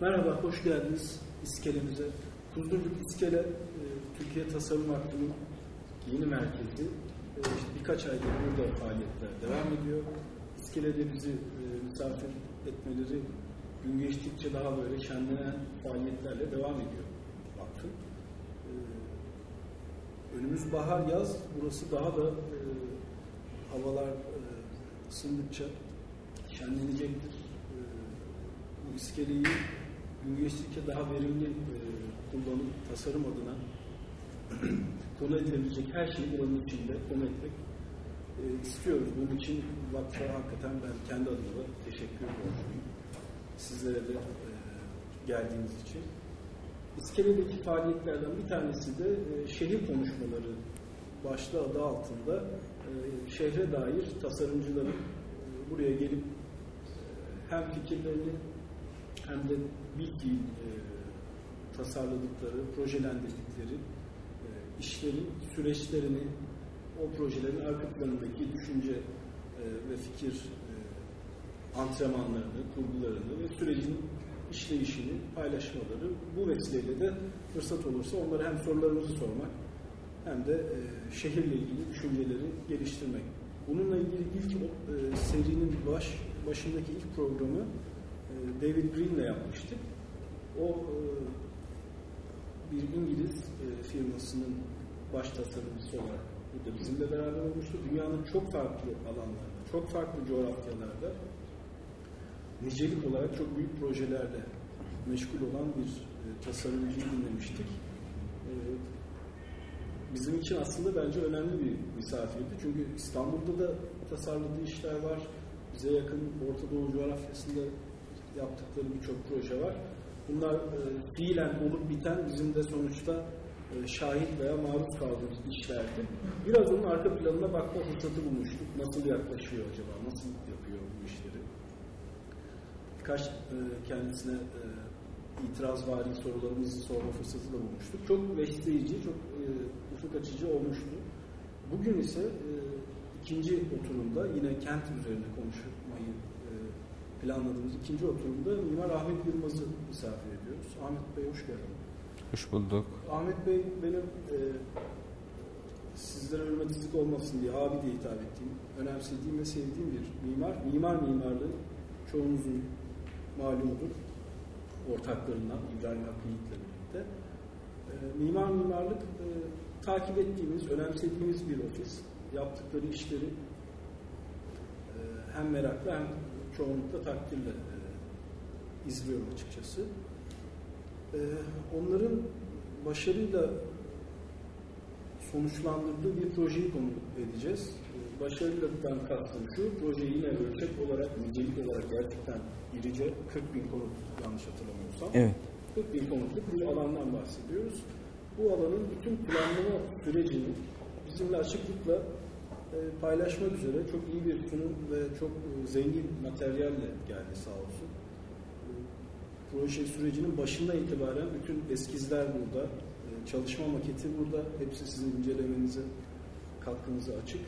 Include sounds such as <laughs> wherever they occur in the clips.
Merhaba, hoş geldiniz iskelemize. Kuzguncuk İskele, e, Türkiye Tasarım Vakfı'nın yeni merkezi. E, birkaç aydır burada faaliyetler devam ediyor. İskelede bizi e, misafir etmeleri gün geçtikçe daha böyle şenlenen faaliyetlerle devam ediyor vakfın. Önümüz bahar, yaz. Burası daha da e, havalar e, ısındıkça şenlenecektir. E, bu iskeleyi gün geçtikçe daha verimli e, kullanıp tasarım adına <clears throat> konu edilebilecek her şeyi buranın içinde konu etmek e, istiyoruz. Bunun için vakfa hakikaten ben kendi adıma teşekkür borçluyum. Sizlere de e, geldiğiniz için. İskele'deki faaliyetlerden bir tanesi de e, şehir konuşmaları başlığı adı altında e, şehre dair tasarımcıların e, buraya gelip e, hem fikirlerini hem de bildiği e, tasarladıkları, projelendirdikleri e, işlerin süreçlerini, o projelerin arka planındaki düşünce ve fikir antrenmanlarını, kurgularını ve sürecin işleyişini paylaşmaları bu vesileyle de fırsat olursa onlara hem sorularımızı sormak hem de e, şehirle ilgili düşünceleri geliştirmek. Bununla ilgili ilk e, serinin baş başındaki ilk programı e, David Green ile yapmıştık. O e, bir İngiliz e, firmasının baş tasarımcısı olarak burada bizimle beraber olmuştu. Dünyanın çok farklı alanlarda, çok farklı coğrafyalarda nicelik olarak çok büyük projelerle meşgul olan bir tasarımcıyı dinlemiştik. Bizim için aslında bence önemli bir misafirdi. Çünkü İstanbul'da da tasarladığı işler var. Bize yakın Orta Doğu coğrafyasında yaptıkları birçok proje var. Bunlar e, fiilen olup biten bizim de sonuçta e, şahit veya maruz kaldığımız işlerdi. Biraz onun arka planına bakma fırsatı bulmuştuk. Nasıl yaklaşıyor acaba? Nasıl? Birkaç e, kendisine e, itirazvari sorularımızı sorma fırsatı da bulmuştuk. Çok besleyici, çok e, ufuk açıcı olmuştu. Bugün ise e, ikinci oturumda yine kent üzerine konuşmayı e, planladığımız ikinci oturumda Mimar Ahmet Yılmaz'ı misafir ediyoruz. Ahmet Bey hoş geldiniz. Hoş bulduk. Ahmet Bey benim e, sizlere hürmetsizlik olmasın diye abi diye hitap ettiğim, önemsediğim ve sevdiğim bir mimar. Mimar mimarlığı çoğunuzun malumudur. Ortaklarından İbrahim Hakkı Yiğit'le birlikte. E, mimar mimarlık e, takip ettiğimiz, önemsediğimiz bir ofis. Yaptıkları işleri e, hem merakla hem çoğunlukla takdirle e, izliyorum açıkçası. E, onların başarıyla sonuçlandırdığı bir projeyi konu edeceğiz. Başarıyla kastım şu, proje yine ölçek olarak, nicelik olarak gerçekten irice 40 bin konut yanlış hatırlamıyorsam. Evet. 40 bin konutluk bir alandan bahsediyoruz. Bu alanın bütün planlama sürecini bizimle açıklıkla e, paylaşmak üzere çok iyi bir sunum ve çok e, zengin materyalle geldi sağ olsun. E, proje sürecinin başından itibaren bütün eskizler burada, çalışma maketi burada, hepsi sizin incelemenize, katkınıza açık.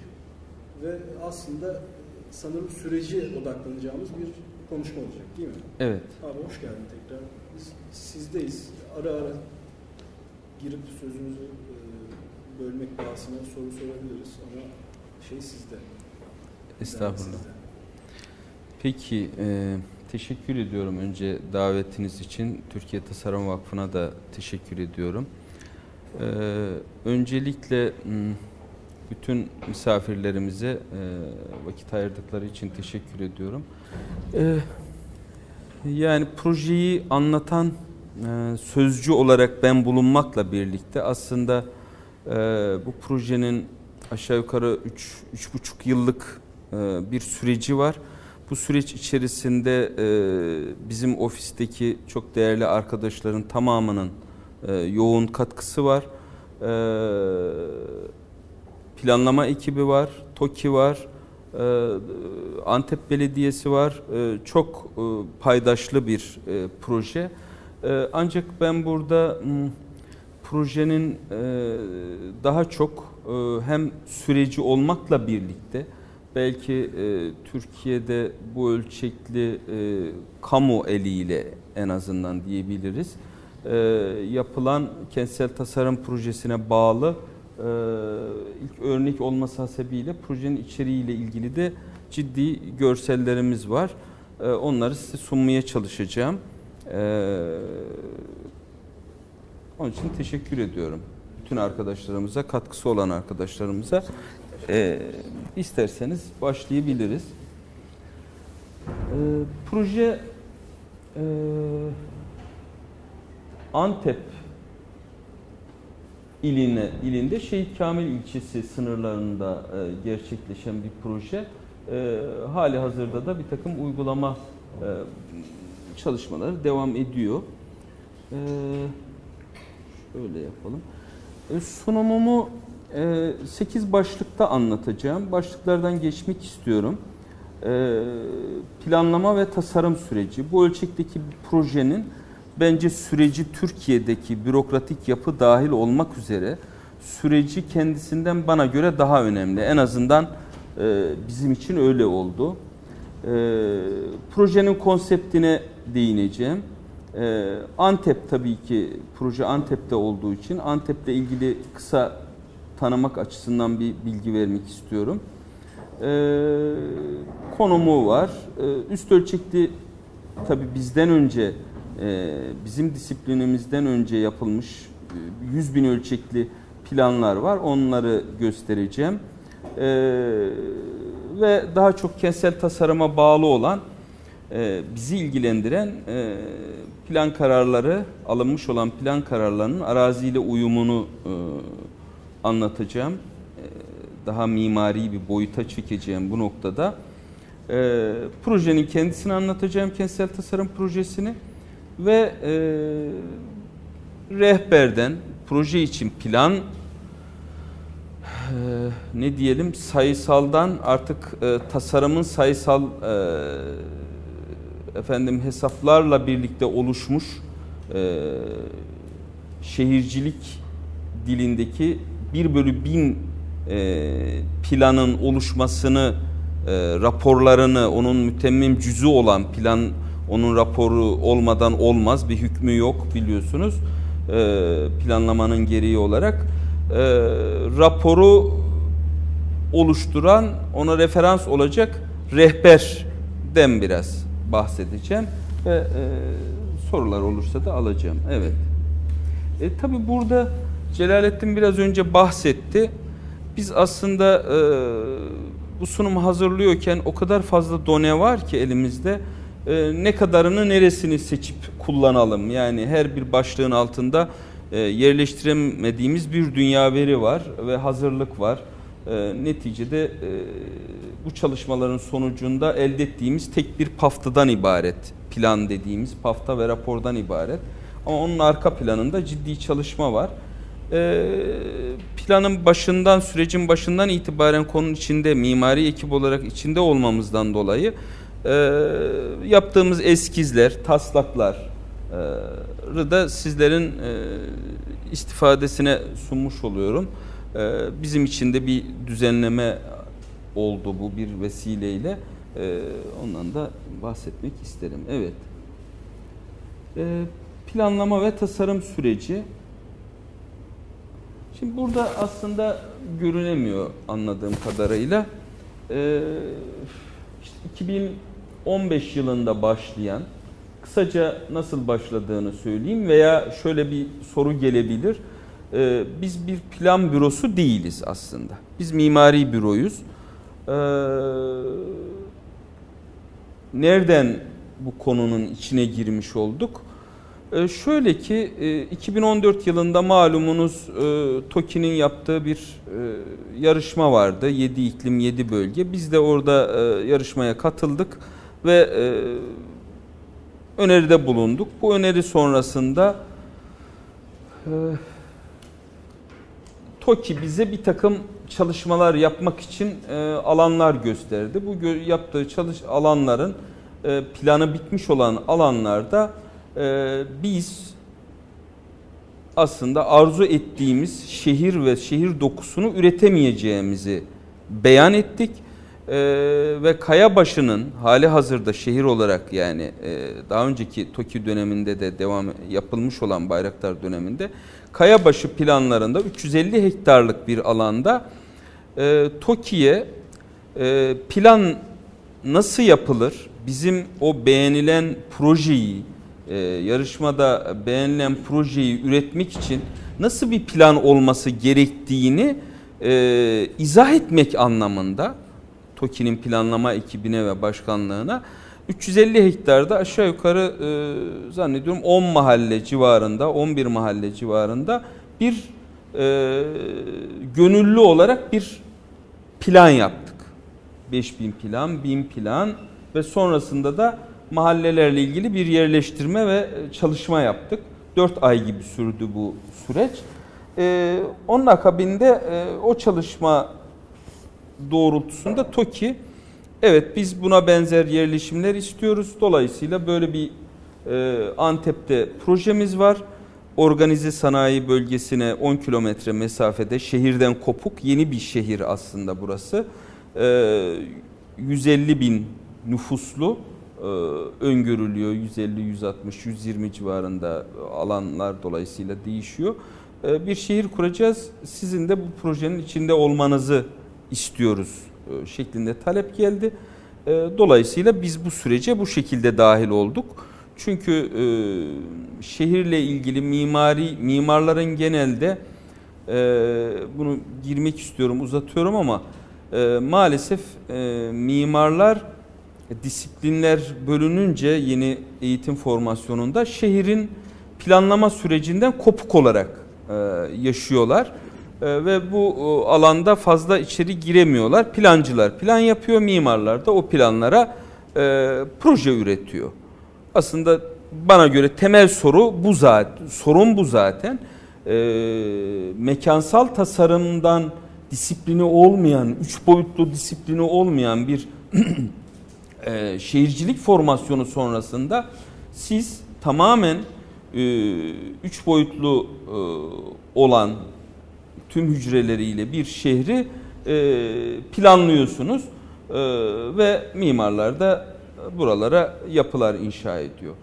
Ve aslında sanırım süreci odaklanacağımız bir konuşma olacak değil mi? Evet. Abi hoş geldin tekrar. Biz sizdeyiz. Ara ara girip sözümüzü bölmek bahsine soru sorabiliriz ama şey sizde. Estağfurullah. Sizde. Peki, e, teşekkür ediyorum önce davetiniz için. Türkiye Tasarım Vakfı'na da teşekkür ediyorum. E, öncelikle bütün misafirlerimize e, vakit ayırdıkları için teşekkür ediyorum. E, yani projeyi anlatan e, sözcü olarak ben bulunmakla birlikte aslında e, bu projenin aşağı yukarı 3-3,5 yıllık e, bir süreci var. Bu süreç içerisinde e, bizim ofisteki çok değerli arkadaşların tamamının e, yoğun katkısı var. E, planlama ekibi var, TOKİ var, e, Antep Belediyesi var. Çok e, paydaşlı bir e, proje. Ancak ben burada... M, projenin e, daha çok hem süreci olmakla birlikte belki Türkiye'de bu ölçekli kamu eliyle en azından diyebiliriz e, yapılan kentsel tasarım projesine bağlı e, ilk örnek olması hasebiyle projenin içeriğiyle ilgili de ciddi görsellerimiz var. E, onları size sunmaya çalışacağım. E, onun için teşekkür ediyorum. Bütün arkadaşlarımıza, katkısı olan arkadaşlarımıza. E, isterseniz başlayabiliriz. E, proje e, Antep iline ilinde Şehit Kamil ilçesi sınırlarında e, gerçekleşen bir proje. E, hali hazırda da bir takım uygulama e, çalışmaları devam ediyor. E, şöyle yapalım. E, sunumumu e, 8 başlıkta anlatacağım. Başlıklardan geçmek istiyorum. E, planlama ve tasarım süreci. Bu ölçekteki bir projenin bence süreci Türkiye'deki bürokratik yapı dahil olmak üzere süreci kendisinden bana göre daha önemli. En azından e, bizim için öyle oldu. E, projenin konseptine değineceğim. E, Antep tabii ki proje Antep'te olduğu için Antep'le ilgili kısa tanımak açısından bir bilgi vermek istiyorum. E, konumu var. E, üst ölçekli tabii bizden önce bizim disiplinimizden önce yapılmış 100 e, bin ölçekli planlar var. Onları göstereceğim. E, ve daha çok kentsel tasarıma bağlı olan bizi ilgilendiren plan kararları, alınmış olan plan kararlarının araziyle uyumunu anlatacağım. Daha mimari bir boyuta çekeceğim bu noktada. Projenin kendisini anlatacağım, kentsel tasarım projesini ve e, rehberden proje için plan e, ne diyelim sayısaldan artık e, tasarımın sayısal e, efendim hesaplarla birlikte oluşmuş e, şehircilik dilindeki 1 bölü 1000 e, planın oluşmasını e, raporlarını onun mütemmim cüzü olan plan onun raporu olmadan olmaz. Bir hükmü yok biliyorsunuz. E, planlamanın gereği olarak. E, raporu oluşturan, ona referans olacak rehberden biraz bahsedeceğim. Ve e, sorular olursa da alacağım. Evet. E, Tabi burada Celalettin biraz önce bahsetti. Biz aslında e, bu sunumu hazırlıyorken o kadar fazla done var ki elimizde e, ne kadarını neresini seçip kullanalım. Yani her bir başlığın altında e, yerleştiremediğimiz bir dünya veri var ve hazırlık var. E, neticede e, bu çalışmaların sonucunda elde ettiğimiz tek bir paftadan ibaret. Plan dediğimiz pafta ve rapordan ibaret. Ama onun arka planında ciddi çalışma var. E, planın başından, sürecin başından itibaren konunun içinde, mimari ekip olarak içinde olmamızdan dolayı yaptığımız eskizler, taslaklar e, da sizlerin e, istifadesine sunmuş oluyorum. E, bizim için de bir düzenleme oldu bu bir vesileyle. Ondan da bahsetmek isterim. Evet. Planlama ve tasarım süreci. Şimdi burada aslında görünemiyor anladığım kadarıyla. E, işte 2000 15 yılında başlayan, kısaca nasıl başladığını söyleyeyim veya şöyle bir soru gelebilir. Ee, biz bir plan bürosu değiliz aslında. Biz mimari büroyuz. Ee, nereden bu konunun içine girmiş olduk? Ee, şöyle ki e, 2014 yılında malumunuz e, TOKİ'nin yaptığı bir e, yarışma vardı. 7 iklim 7 bölge. Biz de orada e, yarışmaya katıldık ve e, öneride bulunduk. Bu öneri sonrasında e, TOKİ bize bir takım çalışmalar yapmak için e, alanlar gösterdi. Bu gö yaptığı çalış alanların e, planı bitmiş olan alanlarda e, biz aslında arzu ettiğimiz şehir ve şehir dokusunu üretemeyeceğimizi beyan ettik. Ee, ve Kayabaşı'nın hali hazırda şehir olarak yani e, daha önceki TOKİ döneminde de devam yapılmış olan Bayraktar döneminde Kayabaşı planlarında 350 hektarlık bir alanda e, TOKİ'ye e, plan nasıl yapılır? Bizim o beğenilen projeyi e, yarışmada beğenilen projeyi üretmek için nasıl bir plan olması gerektiğini e, izah etmek anlamında TOKİ'nin planlama ekibine ve başkanlığına 350 hektarda aşağı yukarı e, zannediyorum 10 mahalle civarında 11 mahalle civarında bir e, gönüllü olarak bir plan yaptık. 5000 plan, 1000 plan ve sonrasında da mahallelerle ilgili bir yerleştirme ve çalışma yaptık. 4 ay gibi sürdü bu süreç. Ee, onun akabinde e, o çalışma doğrultusunda TOKİ evet biz buna benzer yerleşimler istiyoruz. Dolayısıyla böyle bir e, Antep'te projemiz var. Organize sanayi bölgesine 10 kilometre mesafede şehirden kopuk yeni bir şehir aslında burası. E, 150 bin nüfuslu e, öngörülüyor. 150, 160, 120 civarında alanlar dolayısıyla değişiyor. E, bir şehir kuracağız. Sizin de bu projenin içinde olmanızı istiyoruz e, şeklinde talep geldi. Dolayısıyla biz bu sürece bu şekilde dahil olduk. Çünkü şehirle ilgili mimari mimarların genelde bunu girmek istiyorum uzatıyorum ama maalesef mimarlar disiplinler bölününce yeni eğitim formasyonunda şehrin planlama sürecinden kopuk olarak e, yaşıyorlar. E, ve bu e, alanda fazla içeri giremiyorlar. Plancılar plan yapıyor, mimarlar da o planlara proje üretiyor. Aslında bana göre temel soru bu zaten, sorun bu zaten. mekansal tasarımdan disiplini olmayan, üç boyutlu disiplini olmayan bir <clears throat> e, şehircilik formasyonu sonrasında siz tamamen e, üç boyutlu e, olan tüm hücreleriyle bir şehri e, planlıyorsunuz e, ve mimarlar da buralara yapılar inşa ediyor.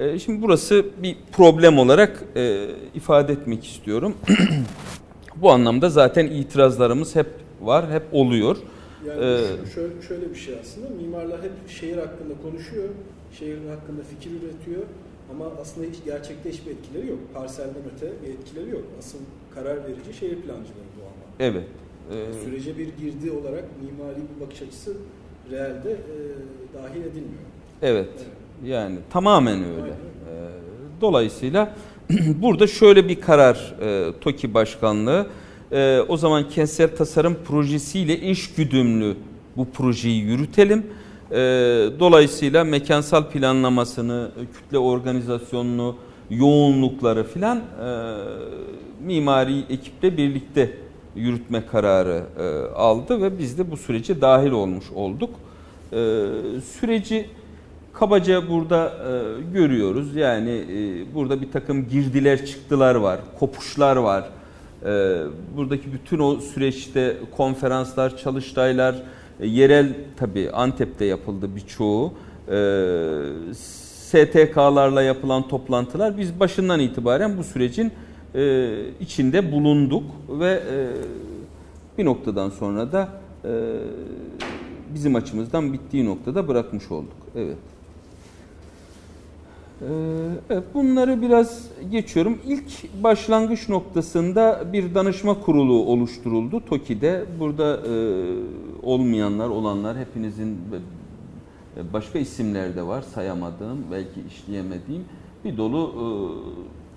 E, şimdi burası bir problem olarak e, ifade etmek istiyorum. <clears throat> Bu anlamda zaten itirazlarımız hep var, hep oluyor. Yani ee, şöyle, şöyle bir şey aslında. Mimarlar hep şehir hakkında konuşuyor. Şehir hakkında fikir üretiyor. Ama aslında hiç gerçekte hiçbir etkileri yok. Parselden öte bir etkileri yok. Asıl karar verici şehir plancıları bu anlamda. Evet. Ee, Sürece bir girdi olarak mimari bir bakış açısı realde e, dahil edilmiyor. Evet. evet. Yani tamamen öyle. Aynen. Ee, dolayısıyla <clears throat> burada şöyle bir karar e, TOKİ Başkanlığı e, o zaman kentsel tasarım projesiyle eş güdümlü bu projeyi yürütelim. E, dolayısıyla mekansal planlamasını, kütle organizasyonunu, yoğunlukları filan e, mimari ekiple birlikte yürütme kararı e, aldı ve biz de bu sürece dahil olmuş olduk. E, süreci kabaca burada e, görüyoruz. Yani e, burada bir takım girdiler çıktılar var, kopuşlar var ee, buradaki bütün o süreçte konferanslar, çalıştaylar, e, yerel tabi Antep'te yapıldı birçoğu. Ee, STK'larla yapılan toplantılar biz başından itibaren bu sürecin e, içinde bulunduk ve e, bir noktadan sonra da bizim açımızdan bittiği noktada bırakmış olduk. Evet. Ee, bunları biraz geçiyorum. İlk başlangıç noktasında bir danışma kurulu oluşturuldu TOKİ'de. Burada e, olmayanlar, olanlar hepinizin başka isimler de var sayamadığım, belki işleyemediğim bir dolu e,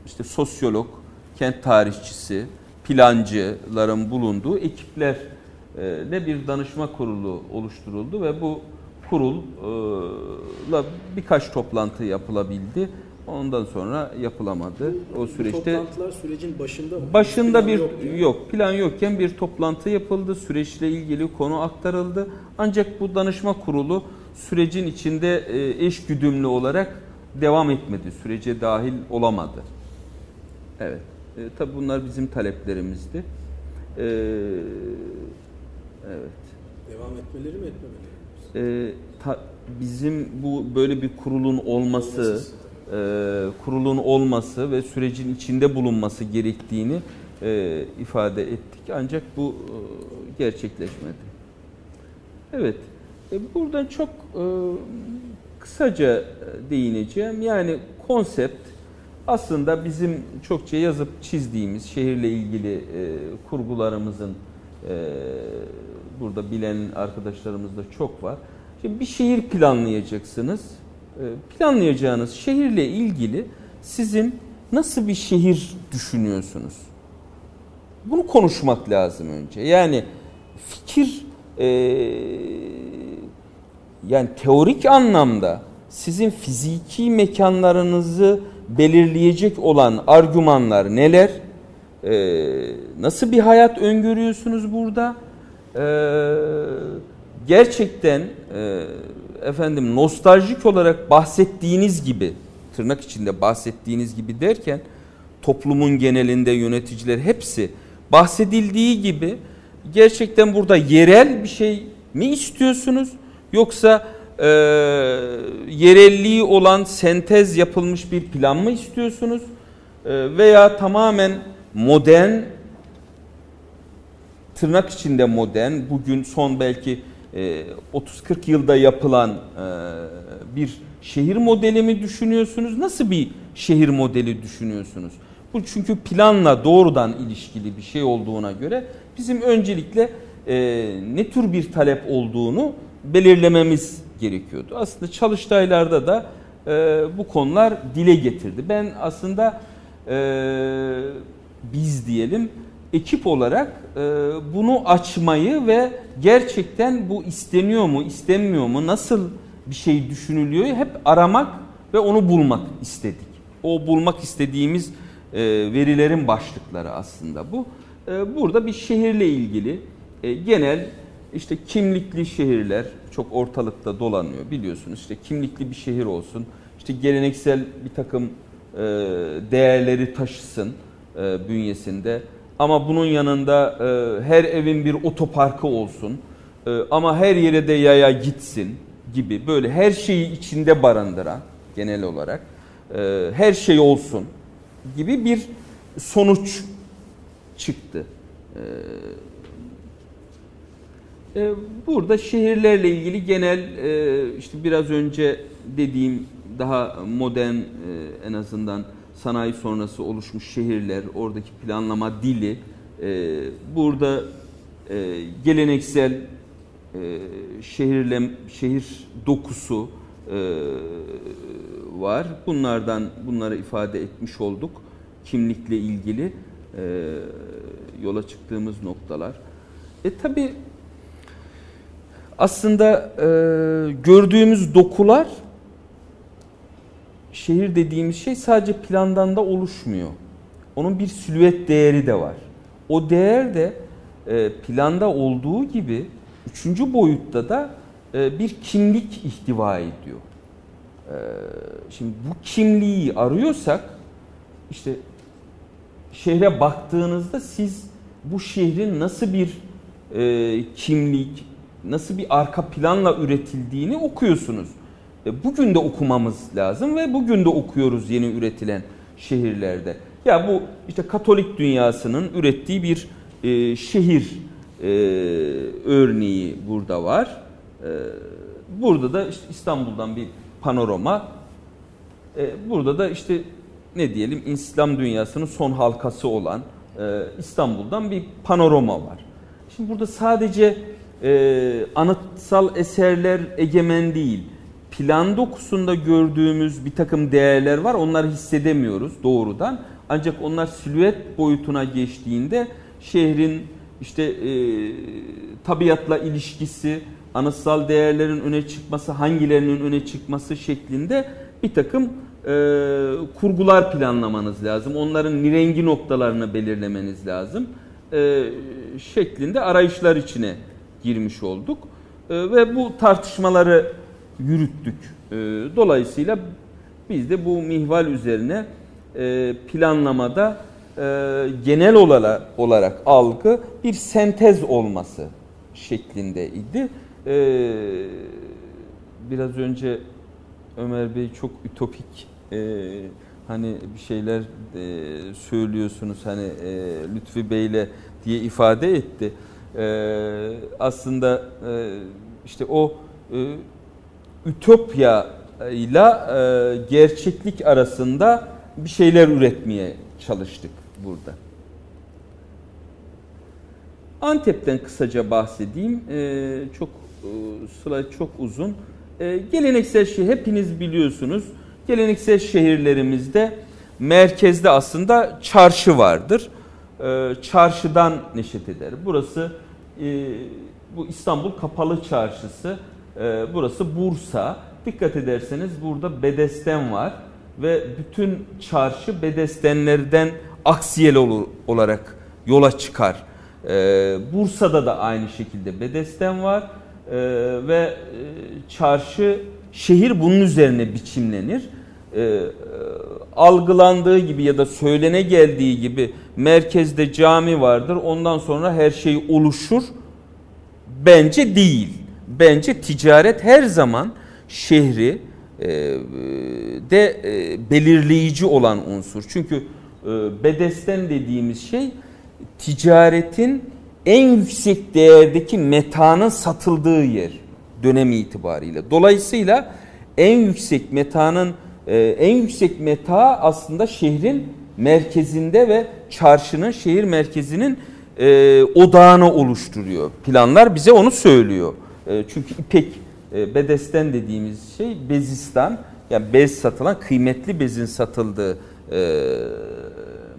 işte sosyolog, kent tarihçisi, plancıların bulunduğu ekiplerle bir danışma kurulu oluşturuldu ve bu kurulla birkaç toplantı yapılabildi. Ondan sonra yapılamadı. O süreçte toplantılar sürecin başında mı? Başında bir yok, yani. yok. Plan yokken bir toplantı yapıldı. Süreçle ilgili konu aktarıldı. Ancak bu danışma kurulu sürecin içinde e, eş güdümlü olarak devam etmedi. Sürece dahil olamadı. Evet. E, tabii bunlar bizim taleplerimizdi. E, evet. Devam etmeleri mi etmemeleri? E, ta, bizim bu böyle bir kurulun olması, e, kurulun olması ve sürecin içinde bulunması gerektiğini e, ifade ettik. Ancak bu e, gerçekleşmedi. Evet, e, buradan çok e, kısaca değineceğim. Yani konsept aslında bizim çokça yazıp çizdiğimiz şehirle ilgili e, kurgularımızın e, burada bilen arkadaşlarımız da çok var. Şimdi bir şehir planlayacaksınız. E, planlayacağınız şehirle ilgili sizin nasıl bir şehir düşünüyorsunuz? Bunu konuşmak lazım önce. Yani fikir e, yani teorik anlamda sizin fiziki mekanlarınızı belirleyecek olan argümanlar neler? Ee, nasıl bir hayat öngörüyorsunuz burada? Ee, gerçekten e, efendim nostaljik olarak bahsettiğiniz gibi tırnak içinde bahsettiğiniz gibi derken toplumun genelinde yöneticiler hepsi bahsedildiği gibi gerçekten burada yerel bir şey mi istiyorsunuz? Yoksa e, yerelliği olan sentez yapılmış bir plan mı istiyorsunuz? E, veya tamamen modern tırnak içinde modern bugün son belki e, 30-40 yılda yapılan e, bir şehir modeli mi düşünüyorsunuz? Nasıl bir şehir modeli düşünüyorsunuz? Bu çünkü planla doğrudan ilişkili bir şey olduğuna göre bizim öncelikle e, ne tür bir talep olduğunu belirlememiz gerekiyordu. Aslında çalıştaylarda da e, bu konular dile getirdi. Ben aslında e, biz diyelim ekip olarak e, bunu açmayı ve gerçekten bu isteniyor mu, istenmiyor mu, nasıl bir şey düşünülüyor hep aramak ve onu bulmak istedik. O bulmak istediğimiz e, verilerin başlıkları aslında bu. E, burada bir şehirle ilgili e, genel işte kimlikli şehirler çok ortalıkta dolanıyor biliyorsunuz. İşte kimlikli bir şehir olsun, işte geleneksel bir takım e, değerleri taşısın e, bünyesinde. Ama bunun yanında e, her evin bir otoparkı olsun. E, ama her yere de yaya gitsin gibi böyle her şeyi içinde barındıran genel olarak e, her şey olsun gibi bir sonuç çıktı. E, e, burada şehirlerle ilgili genel e, işte biraz önce dediğim daha modern e, en azından sanayi sonrası oluşmuş şehirler, oradaki planlama dili, burada geleneksel şehirle şehir dokusu var. Bunlardan bunları ifade etmiş olduk. Kimlikle ilgili yola çıktığımız noktalar. E tabi aslında e, gördüğümüz dokular şehir dediğimiz şey sadece plandan da oluşmuyor. Onun bir silüet değeri de var. O değer de e, planda olduğu gibi üçüncü boyutta da e, bir kimlik ihtiva ediyor. E, şimdi bu kimliği arıyorsak işte şehre baktığınızda siz bu şehrin nasıl bir kimlik, nasıl bir arka planla üretildiğini okuyorsunuz. Bugün de okumamız lazım ve bugün de okuyoruz yeni üretilen şehirlerde. Ya bu işte Katolik dünyasının ürettiği bir e, şehir e, örneği burada var. E, burada da işte İstanbul'dan bir panorama. E, burada da işte ne diyelim İslam dünyasının son halkası olan e, İstanbul'dan bir panorama var. Şimdi burada sadece e, anıtsal eserler egemen değil. Plan dokusunda gördüğümüz bir takım değerler var. Onları hissedemiyoruz doğrudan. Ancak onlar silüet boyutuna geçtiğinde şehrin işte e, tabiatla ilişkisi, anıtsal değerlerin öne çıkması, hangilerinin öne çıkması şeklinde bir takım e, kurgular planlamanız lazım. Onların nirengi noktalarını belirlemeniz lazım. E, şeklinde arayışlar içine girmiş olduk. E, ve bu tartışmaları yürüttük. E, dolayısıyla biz de bu mihval üzerine e, planlamada genel olarak, olarak algı bir sentez olması şeklindeydi. E, biraz önce Ömer Bey çok ütopik e, hani bir şeyler e, söylüyorsunuz hani e, Lütfi Bey'le diye ifade etti. E, aslında e, işte o e, ütopya ile e, gerçeklik arasında bir şeyler üretmeye çalıştık burada. Antep'ten kısaca bahsedeyim. E, çok e, slide çok uzun. E, geleneksel şey hepiniz biliyorsunuz. Geleneksel şehirlerimizde merkezde aslında çarşı vardır. E, çarşıdan neşet eder. Burası e, bu İstanbul Kapalı Çarşısı. E, burası Bursa. Dikkat ederseniz burada bedesten var ve bütün çarşı bedestenlerden aksiyel olur, olarak yola çıkar. Ee, Bursa'da da aynı şekilde bedesten var ee, ve e, çarşı şehir bunun üzerine biçimlenir. Ee, algılandığı gibi ya da söylene geldiği gibi merkezde cami vardır ondan sonra her şey oluşur. Bence değil. Bence ticaret her zaman şehri e, de e, belirleyici olan unsur. Çünkü e, bedesten dediğimiz şey ticaretin en yüksek değerdeki metanın satıldığı yer dönemi itibariyle. Dolayısıyla en yüksek metanın en yüksek meta aslında şehrin merkezinde ve çarşının şehir merkezinin odağını oluşturuyor. Planlar bize onu söylüyor. Çünkü ipek e, bedesten dediğimiz şey bezistan yani bez satılan kıymetli bezin satıldığı e,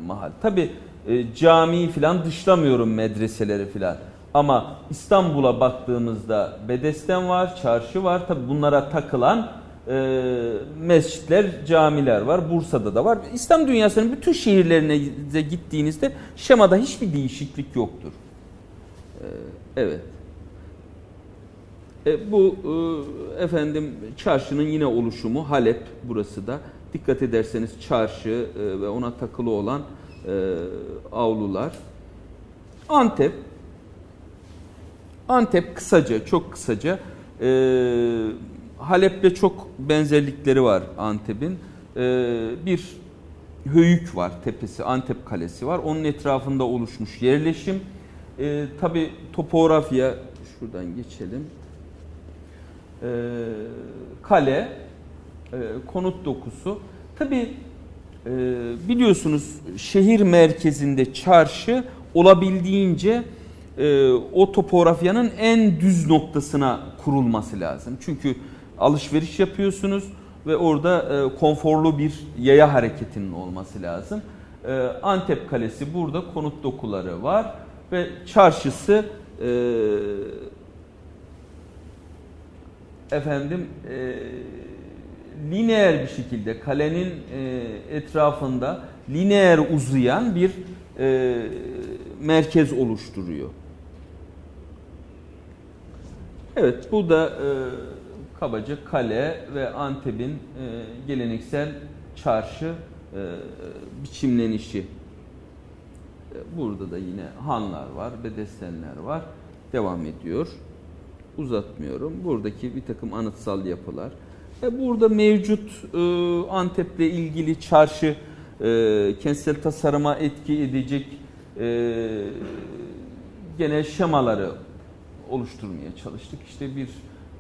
mahal. Tabi e, camiyi filan dışlamıyorum medreseleri filan. Ama İstanbul'a baktığımızda bedesten var, çarşı var. Tabi bunlara takılan e, mescitler, camiler var. Bursa'da da var. İslam dünyasının bütün şehirlerine gittiğinizde şemada hiçbir değişiklik yoktur. E, evet. E, bu e, efendim çarşının yine oluşumu Halep burası da. Dikkat ederseniz çarşı e, ve ona takılı olan e, avlular. Antep Antep kısaca, çok kısaca e, Halep'le çok benzerlikleri var Antep'in. E, bir höyük var tepesi, Antep Kalesi var. Onun etrafında oluşmuş yerleşim. E, Tabi topografya, şuradan geçelim kale, e, konut dokusu. Tabi e, biliyorsunuz şehir merkezinde çarşı olabildiğince e, o topografyanın en düz noktasına kurulması lazım. Çünkü alışveriş yapıyorsunuz ve orada konforlu bir yaya hareketinin olması lazım. Antep Kalesi burada konut dokuları var ve çarşısı efendim e, lineer bir şekilde kalenin e, etrafında lineer uzayan bir e, merkez oluşturuyor. Evet bu da e, kabaca kale ve Antep'in e, geleneksel çarşı e, biçimlenişi. E, burada da yine hanlar var, bedestenler var. Devam ediyor uzatmıyorum. Buradaki bir takım anıtsal yapılar. E burada mevcut e, Antep'le ilgili çarşı e, kentsel tasarıma etki edecek e, genel şemaları oluşturmaya çalıştık. İşte bir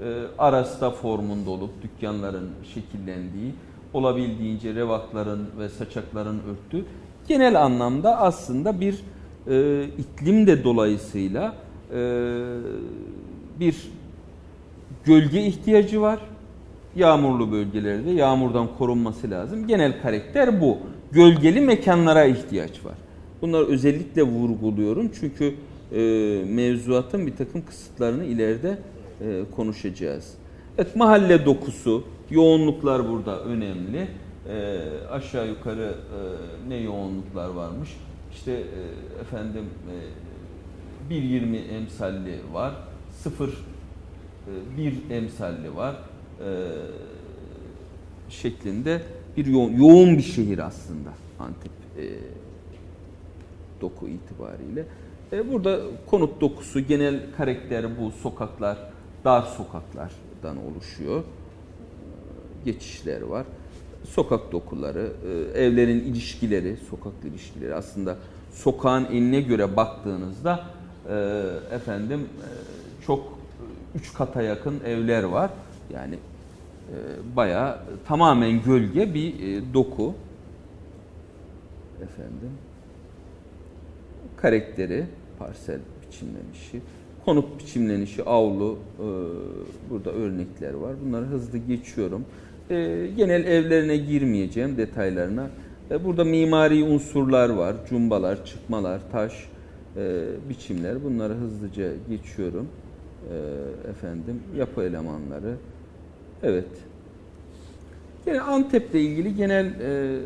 e, arasta formunda olup dükkanların şekillendiği, olabildiğince revakların ve saçakların örttüğü genel anlamda aslında bir e, iklim de dolayısıyla e, bir gölge ihtiyacı var. Yağmurlu bölgelerde yağmurdan korunması lazım. Genel karakter bu. Gölgeli mekanlara ihtiyaç var. Bunları özellikle vurguluyorum çünkü e, mevzuatın bir takım kısıtlarını ileride e, konuşacağız. Evet mahalle dokusu, yoğunluklar burada önemli. E, aşağı yukarı e, ne yoğunluklar varmış? İşte e, efendim e, 1.20 emsalli var, sıfır e, bir emsalli var e, şeklinde bir yoğun, yoğun bir şehir aslında Antep. E, doku itibariyle. Burada konut dokusu genel karakteri bu sokaklar dar sokaklardan oluşuyor. Geçişler var. Sokak dokuları, evlerin ilişkileri, sokak ilişkileri aslında sokağın enine göre baktığınızda efendim çok üç kata yakın evler var. Yani bayağı tamamen gölge bir doku. Efendim karakteri, parsel biçimlenişi, konut biçimlenişi, avlu, e, burada örnekler var. Bunları hızlı geçiyorum. E, genel evlerine girmeyeceğim detaylarına. E, burada mimari unsurlar var, cumbalar, çıkmalar, taş e, biçimler. Bunları hızlıca geçiyorum. E, efendim, yapı elemanları. Evet. Yani Antep'le ilgili genel e,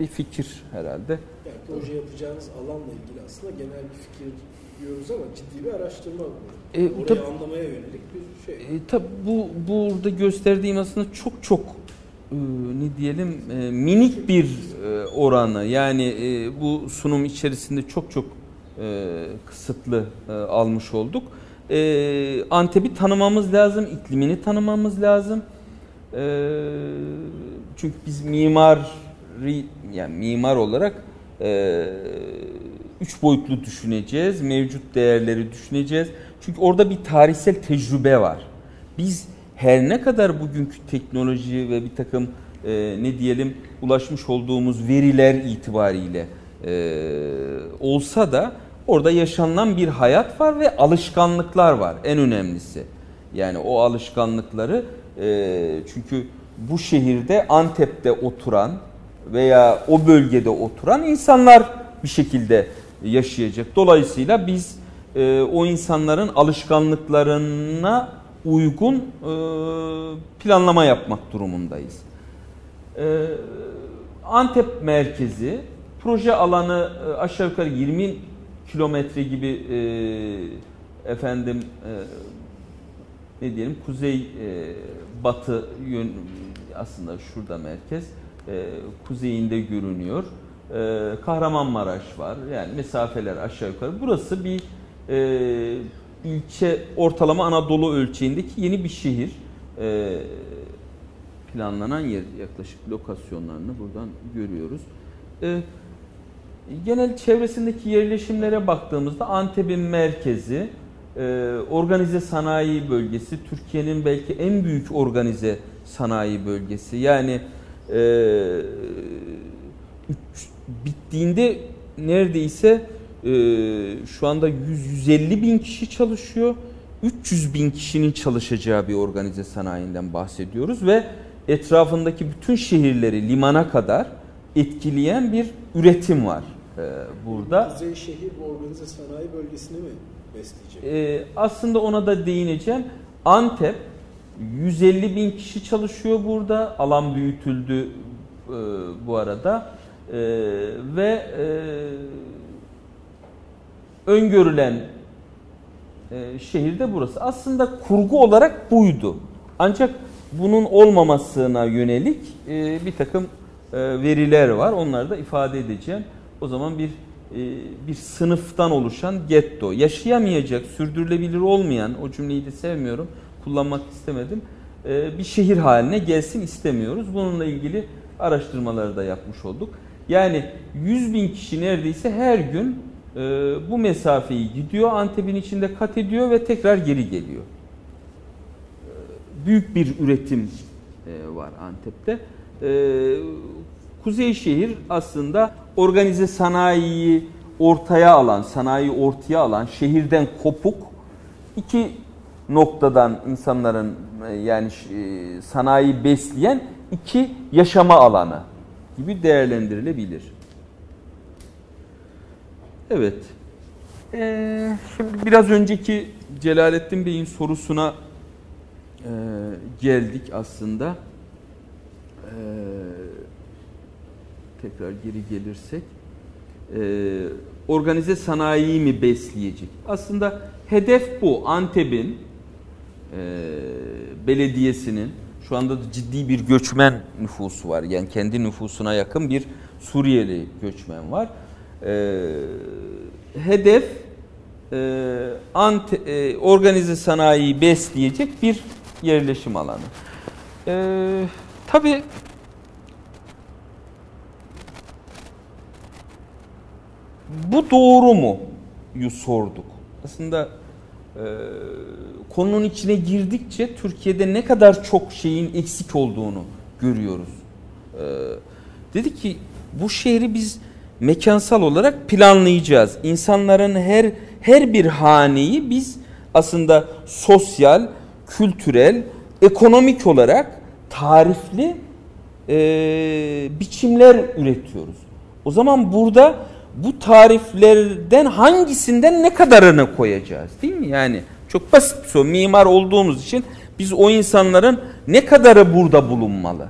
bir fikir herhalde. Yani proje yapacağınız alanla ilgili aslında genel bir fikir diyoruz ama ciddi bir araştırma bu. E, Orayı tab- anlamaya yönelik bir şey. E, tabi bu burada gösterdiğim aslında çok çok e, ne diyelim e, minik bir e, oranı. Yani e, bu sunum içerisinde çok çok e, kısıtlı e, almış olduk. E, Antep'i tanımamız lazım, iklimini tanımamız lazım. E, çünkü biz mimari yani mimar olarak e, üç boyutlu düşüneceğiz, mevcut değerleri düşüneceğiz. Çünkü orada bir tarihsel tecrübe var. Biz her ne kadar bugünkü teknoloji ve bir takım e, ne diyelim ulaşmış olduğumuz veriler itibariyle e, olsa da orada yaşanılan bir hayat var ve alışkanlıklar var en önemlisi. Yani o alışkanlıkları e, çünkü bu şehirde Antep'te oturan veya o bölgede oturan insanlar bir şekilde yaşayacak. Dolayısıyla biz e, o insanların alışkanlıklarına uygun e, planlama yapmak durumundayız. E, Antep merkezi proje alanı e, aşağı yukarı 20 kilometre gibi e, efendim e, ne diyelim kuzey e, batı yön aslında şurada merkez e, kuzeyinde görünüyor. E, Kahramanmaraş var. Yani mesafeler aşağı yukarı. Burası bir e, ilçe ortalama Anadolu ölçeğindeki yeni bir şehir. E, planlanan yer yaklaşık lokasyonlarını buradan görüyoruz. E, genel çevresindeki yerleşimlere baktığımızda Antep'in merkezi, e, organize sanayi bölgesi, Türkiye'nin belki en büyük organize sanayi bölgesi. Yani e, bittiğinde neredeyse e, şu anda 100-150 bin kişi çalışıyor. 300 bin kişinin çalışacağı bir organize sanayinden bahsediyoruz ve etrafındaki bütün şehirleri limana kadar etkileyen bir üretim var burada. Kuzey şehir bu organize sanayi bölgesini mi besleyecek? E, aslında ona da değineceğim. Antep 150 bin kişi çalışıyor burada. Alan büyütüldü e, bu arada. E, ve e, öngörülen e, şehir de burası. Aslında kurgu olarak buydu. Ancak bunun olmamasına yönelik e, bir takım e, veriler var. Onları da ifade edeceğim. O zaman bir e, bir sınıftan oluşan getto. Yaşayamayacak, sürdürülebilir olmayan, o cümleyi de sevmiyorum kullanmak istemedim. Ee, bir şehir haline gelsin istemiyoruz. Bununla ilgili araştırmaları da yapmış olduk. Yani 100 bin kişi neredeyse her gün e, bu mesafeyi gidiyor, Antep'in içinde kat ediyor ve tekrar geri geliyor. Büyük bir üretim e, var Antep'te. Ee, Kuzey şehir aslında organize sanayiyi ortaya alan, sanayi ortaya alan, şehirden kopuk iki noktadan insanların e, yani e, sanayi besleyen iki yaşama alanı gibi değerlendirilebilir. Evet. Ee, şimdi biraz önceki Celalettin Bey'in sorusuna e, geldik aslında. Ee, tekrar geri gelirsek. Ee, organize sanayiyi mi besleyecek? Aslında hedef bu. Antep'in e, belediyesinin şu anda da ciddi bir göçmen nüfusu var. Yani kendi nüfusuna yakın bir Suriyeli göçmen var. E, hedef e, ante, e, organize sanayiyi besleyecek bir yerleşim alanı. E, Tabii bu doğru mu? yu sorduk. Aslında e, konunun içine girdikçe Türkiye'de ne kadar çok şeyin eksik olduğunu görüyoruz. E, dedi ki bu şehri biz mekansal olarak planlayacağız. İnsanların her her bir haneyi biz aslında sosyal, kültürel, ekonomik olarak tarifli e, biçimler üretiyoruz. O zaman burada bu tariflerden hangisinden ne kadarını koyacağız değil mi? Yani çok basit bir soru. Mimar olduğumuz için biz o insanların ne kadarı burada bulunmalı?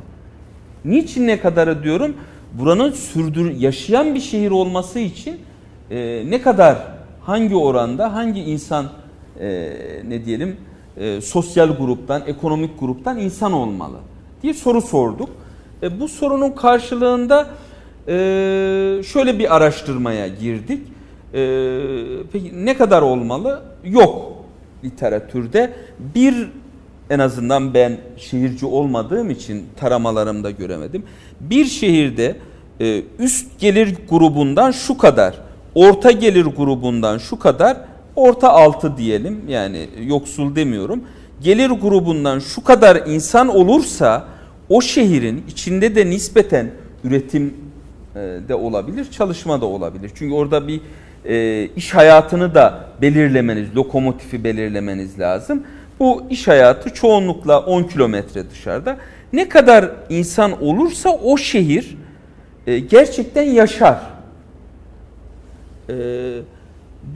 Niçin ne kadarı diyorum? Buranın sürdür yaşayan bir şehir olması için e, ne kadar hangi oranda hangi insan e, ne diyelim e, sosyal gruptan ekonomik gruptan insan olmalı diye soru sorduk. E, bu sorunun karşılığında e, şöyle bir araştırmaya girdik. E, peki ne kadar olmalı? Yok literatürde. Bir en azından ben şehirci olmadığım için taramalarımda göremedim. Bir şehirde e, üst gelir grubundan şu kadar, orta gelir grubundan şu kadar, orta altı diyelim yani yoksul demiyorum. Gelir grubundan şu kadar insan olursa o şehrin içinde de nispeten üretim de olabilir, çalışma da olabilir. Çünkü orada bir e, iş hayatını da belirlemeniz, lokomotifi belirlemeniz lazım. Bu iş hayatı çoğunlukla 10 kilometre dışarıda. Ne kadar insan olursa o şehir e, gerçekten yaşar. E,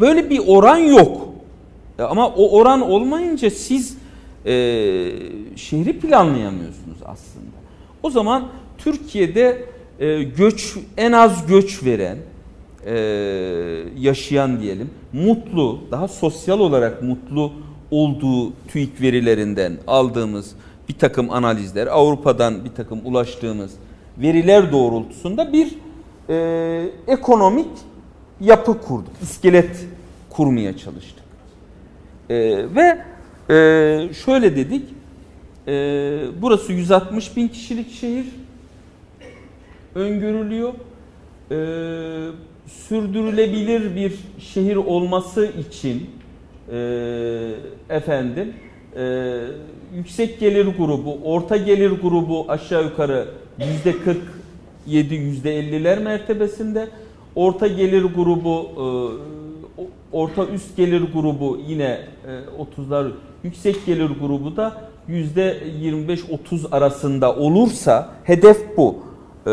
böyle bir oran yok. E, ama o oran olmayınca siz e, şehri planlayamıyorsunuz aslında. O zaman Türkiye'de e, göç en az göç veren, e, yaşayan diyelim, mutlu, daha sosyal olarak mutlu olduğu TÜİK verilerinden aldığımız bir takım analizler, Avrupa'dan bir takım ulaştığımız veriler doğrultusunda bir e, ekonomik yapı kurduk, iskelet kurmaya çalıştık. E, ve e, şöyle dedik, e, burası 160 bin kişilik şehir, öngörülüyor. Ee, sürdürülebilir bir şehir olması için e, efendim e, yüksek gelir grubu, orta gelir grubu aşağı yukarı yüzde 47 yüzde 50'ler mertebesinde, orta gelir grubu e, orta üst gelir grubu yine e, 30'lar yüksek gelir grubu da yüzde 25-30 arasında olursa hedef bu e,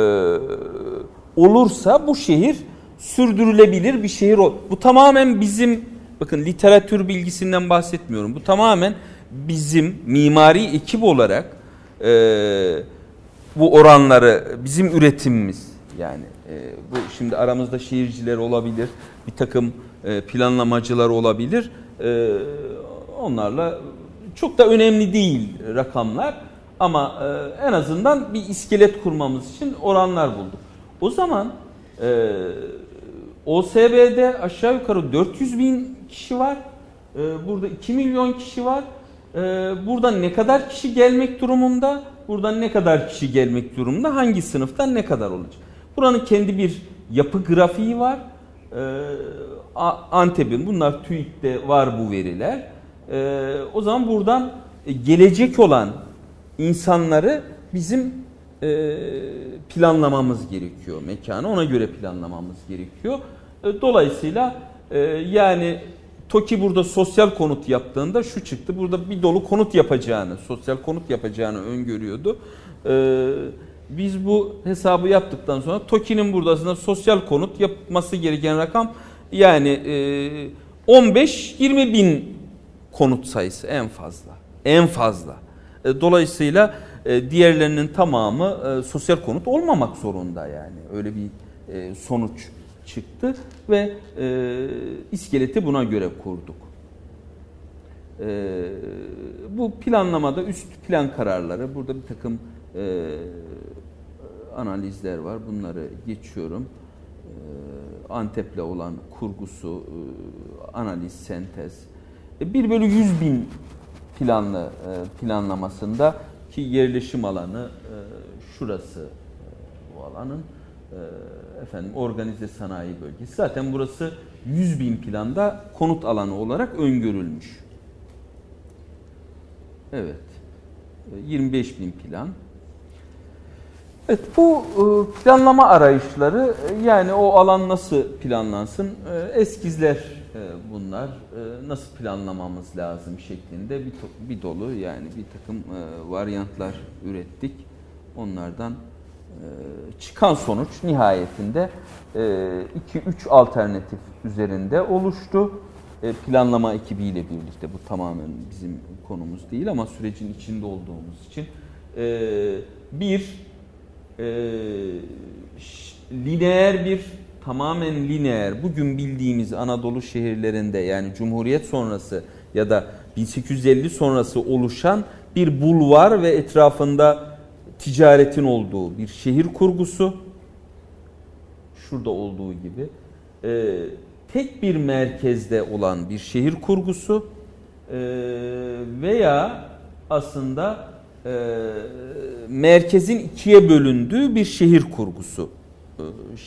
olursa bu şehir sürdürülebilir bir şehir ol. Bu tamamen bizim bakın literatür bilgisinden bahsetmiyorum. Bu tamamen bizim mimari ekip olarak e, bu oranları bizim üretimimiz yani e, bu şimdi aramızda şehirciler olabilir bir takım e, planlamacılar olabilir e, onlarla çok da önemli değil rakamlar ama e, en azından bir iskelet kurmamız için oranlar bulduk. O zaman e, OSB'de aşağı yukarı 400 bin kişi var. E, burada 2 milyon kişi var. E, buradan ne kadar kişi gelmek durumunda? Buradan ne kadar kişi gelmek durumunda? Hangi sınıftan ne kadar olacak? Buranın kendi bir yapı grafiği var. E, Antep'in bunlar TÜİK'te var bu veriler. E, o zaman buradan gelecek olan insanları bizim e, planlamamız gerekiyor mekanı. Ona göre planlamamız gerekiyor. E, dolayısıyla e, yani TOKİ burada sosyal konut yaptığında şu çıktı. Burada bir dolu konut yapacağını, sosyal konut yapacağını öngörüyordu. biz bu hesabı yaptıktan sonra TOKİ'nin burada aslında sosyal konut yapması gereken rakam yani 15-20 bin konut sayısı en fazla. En fazla. E, dolayısıyla e, diğerlerinin tamamı e, sosyal konut olmamak zorunda yani. Öyle bir sonuç çıktı ve iskeleti buna göre kurduk. Bu planlamada üst plan kararları, burada bir takım analizler var. Bunları geçiyorum. Antep'le olan kurgusu, analiz, sentez. E, 1 bölü 100 bin planlı e, planlamasında ki yerleşim alanı e, şurası e, bu alanın efendim organize sanayi bölgesi. Zaten burası 100 bin planda konut alanı olarak öngörülmüş. Evet. 25 bin plan. Evet bu planlama arayışları yani o alan nasıl planlansın eskizler bunlar nasıl planlamamız lazım şeklinde bir, bir dolu yani bir takım varyantlar ürettik. Onlardan çıkan sonuç nihayetinde 2-3 alternatif üzerinde oluştu. Planlama ekibiyle birlikte bu tamamen bizim konumuz değil ama sürecin içinde olduğumuz için bir e, lineer bir tamamen lineer. Bugün bildiğimiz Anadolu şehirlerinde yani Cumhuriyet sonrası ya da 1850 sonrası oluşan bir bulvar ve etrafında ticaretin olduğu bir şehir kurgusu. Şurada olduğu gibi. E, tek bir merkezde olan bir şehir kurgusu. E, veya aslında e, merkezin ikiye bölündüğü bir şehir kurgusu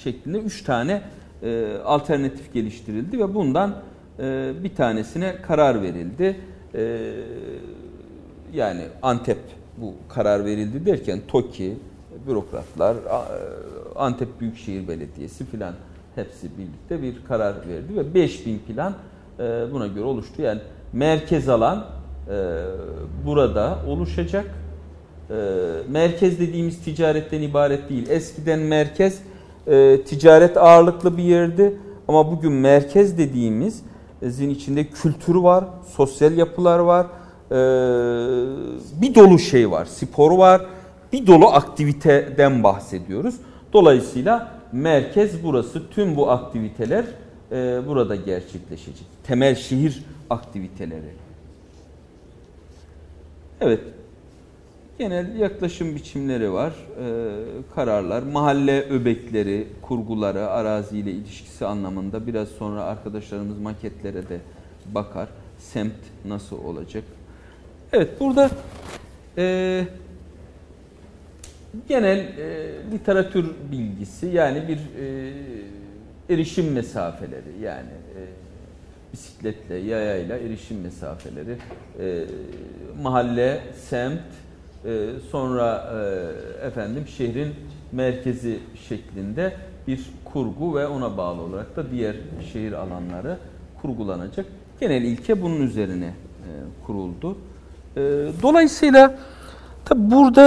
şeklinde üç tane e, alternatif geliştirildi ve bundan e, bir tanesine karar verildi. E, yani Antep bu karar verildi derken TOKİ, bürokratlar, Antep Büyükşehir Belediyesi filan hepsi birlikte bir karar verdi ve 5000 plan e, buna göre oluştu. Yani merkez alan e, burada oluşacak e, merkez dediğimiz ticaretten ibaret değil. Eskiden merkez e, ticaret ağırlıklı bir yerdi ama bugün merkez dediğimiz zin içinde kültürü var, sosyal yapılar var, e, bir dolu şey var, spor var, bir dolu aktiviteden bahsediyoruz. Dolayısıyla merkez burası, tüm bu aktiviteler e, burada gerçekleşecek. Temel şehir aktiviteleri. Evet, genel yaklaşım biçimleri var, e, kararlar, mahalle öbekleri, kurguları, araziyle ilişkisi anlamında biraz sonra arkadaşlarımız maketlere de bakar. Semt nasıl olacak? Evet burada e, genel e, literatür bilgisi yani bir e, erişim mesafeleri yani e, bisikletle, yayayla erişim mesafeleri, e, mahalle, semt, ee, sonra e, efendim şehrin merkezi şeklinde bir kurgu ve ona bağlı olarak da diğer şehir alanları kurgulanacak. Genel ilke bunun üzerine e, kuruldu. E, dolayısıyla tabi burada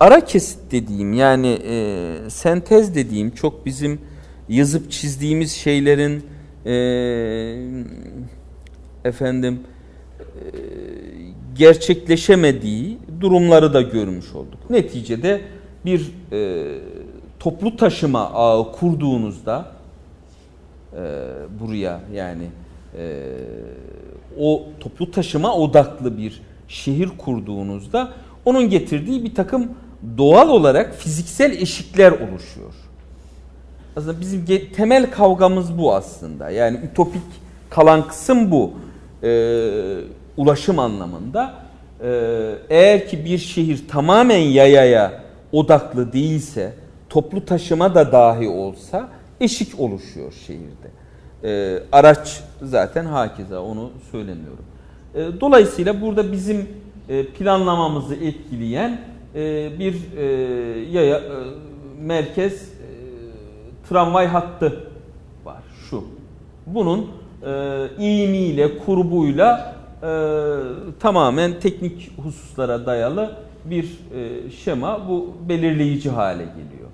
ara kesit dediğim yani sentez dediğim çok bizim yazıp çizdiğimiz şeylerin efendim gerçekleşemediği durumları da görmüş olduk. Neticede bir e, toplu taşıma ağı kurduğunuzda e, buraya yani e, o toplu taşıma odaklı bir şehir kurduğunuzda onun getirdiği bir takım doğal olarak fiziksel eşikler oluşuyor. Aslında bizim temel kavgamız bu aslında. Yani ütopik kalan kısım bu. Ee, ulaşım anlamında e, eğer ki bir şehir tamamen yayaya odaklı değilse toplu taşıma da dahi olsa eşik oluşuyor şehirde. E, araç zaten hakeza onu söylemiyorum. E, dolayısıyla burada bizim planlamamızı etkileyen bir yaya merkez tramvay hattı var şu. Bunun e, iğmiyle, kurbuyla e, tamamen teknik hususlara dayalı bir e, şema bu belirleyici hale geliyor.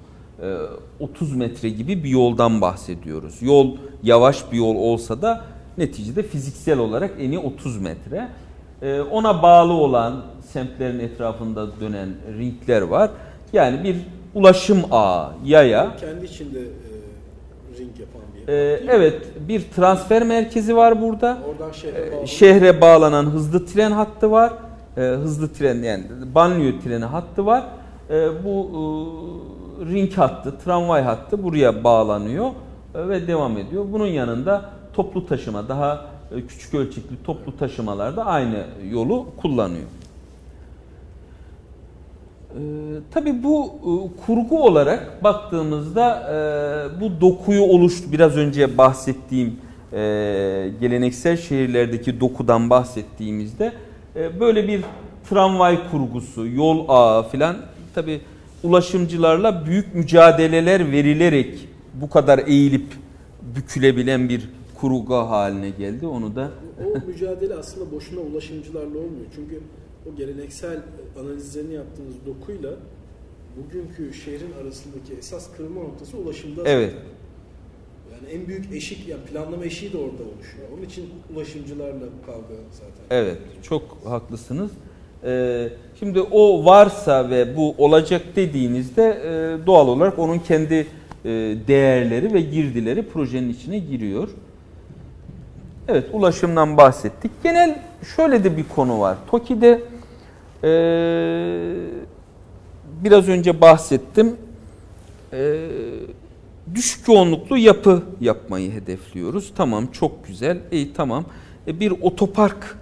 E, 30 metre gibi bir yoldan bahsediyoruz. Yol yavaş bir yol olsa da neticede fiziksel olarak eni 30 metre. E, ona bağlı olan semtlerin etrafında dönen ringler var. Yani bir ulaşım ağı, yaya. Kendi içinde ring yapan. Ee, evet, bir transfer merkezi var burada. Oradan şehre, ee, bağlanan. şehre bağlanan hızlı tren hattı var. Ee, hızlı tren yani banliyö treni hattı var. Ee, bu e, ring hattı, tramvay hattı buraya bağlanıyor e, ve devam ediyor. Bunun yanında toplu taşıma, daha e, küçük ölçekli toplu taşımalarda aynı yolu kullanıyor. Ee, tabii bu e, kurgu olarak baktığımızda e, bu dokuyu oluştu. Biraz önce bahsettiğim e, geleneksel şehirlerdeki dokudan bahsettiğimizde e, böyle bir tramvay kurgusu, yol ağı filan tabii ulaşımcılarla büyük mücadeleler verilerek bu kadar eğilip bükülebilen bir kurgu haline geldi. Onu da o mücadele aslında boşuna ulaşımcılarla olmuyor. Çünkü o geleneksel analizlerini yaptığınız dokuyla bugünkü şehrin arasındaki esas kırılma noktası ulaşımda evet. zaten. Yani en büyük eşik, yani planlama eşiği de orada oluşuyor. Onun için ulaşımcılarla kavga zaten. Evet, çok haklısınız. Ee, şimdi o varsa ve bu olacak dediğinizde e, doğal olarak onun kendi e, değerleri ve girdileri projenin içine giriyor. Evet, ulaşımdan bahsettik. Genel şöyle de bir konu var. TOKİ'de e, biraz önce bahsettim. E, düşük yoğunluklu yapı yapmayı hedefliyoruz. Tamam, çok güzel. İyi, tamam. E, bir otopark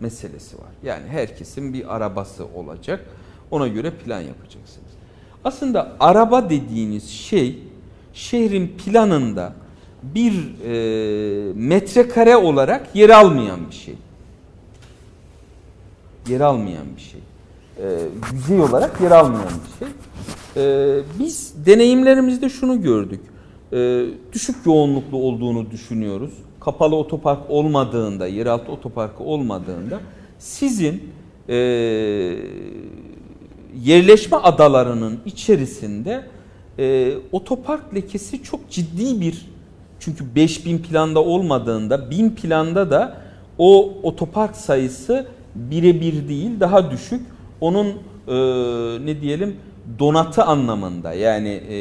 meselesi var. Yani herkesin bir arabası olacak. Ona göre plan yapacaksınız. Aslında araba dediğiniz şey şehrin planında bir e, metrekare olarak yer almayan bir şey. Yer almayan bir şey. E, yüzey olarak yer almayan bir şey. E, biz deneyimlerimizde şunu gördük. E, düşük yoğunluklu olduğunu düşünüyoruz. Kapalı otopark olmadığında, yeraltı otoparkı olmadığında sizin e, yerleşme adalarının içerisinde e, otopark lekesi çok ciddi bir çünkü 5000 planda olmadığında 1000 planda da o otopark sayısı birebir değil daha düşük. Onun e, ne diyelim donatı anlamında yani e,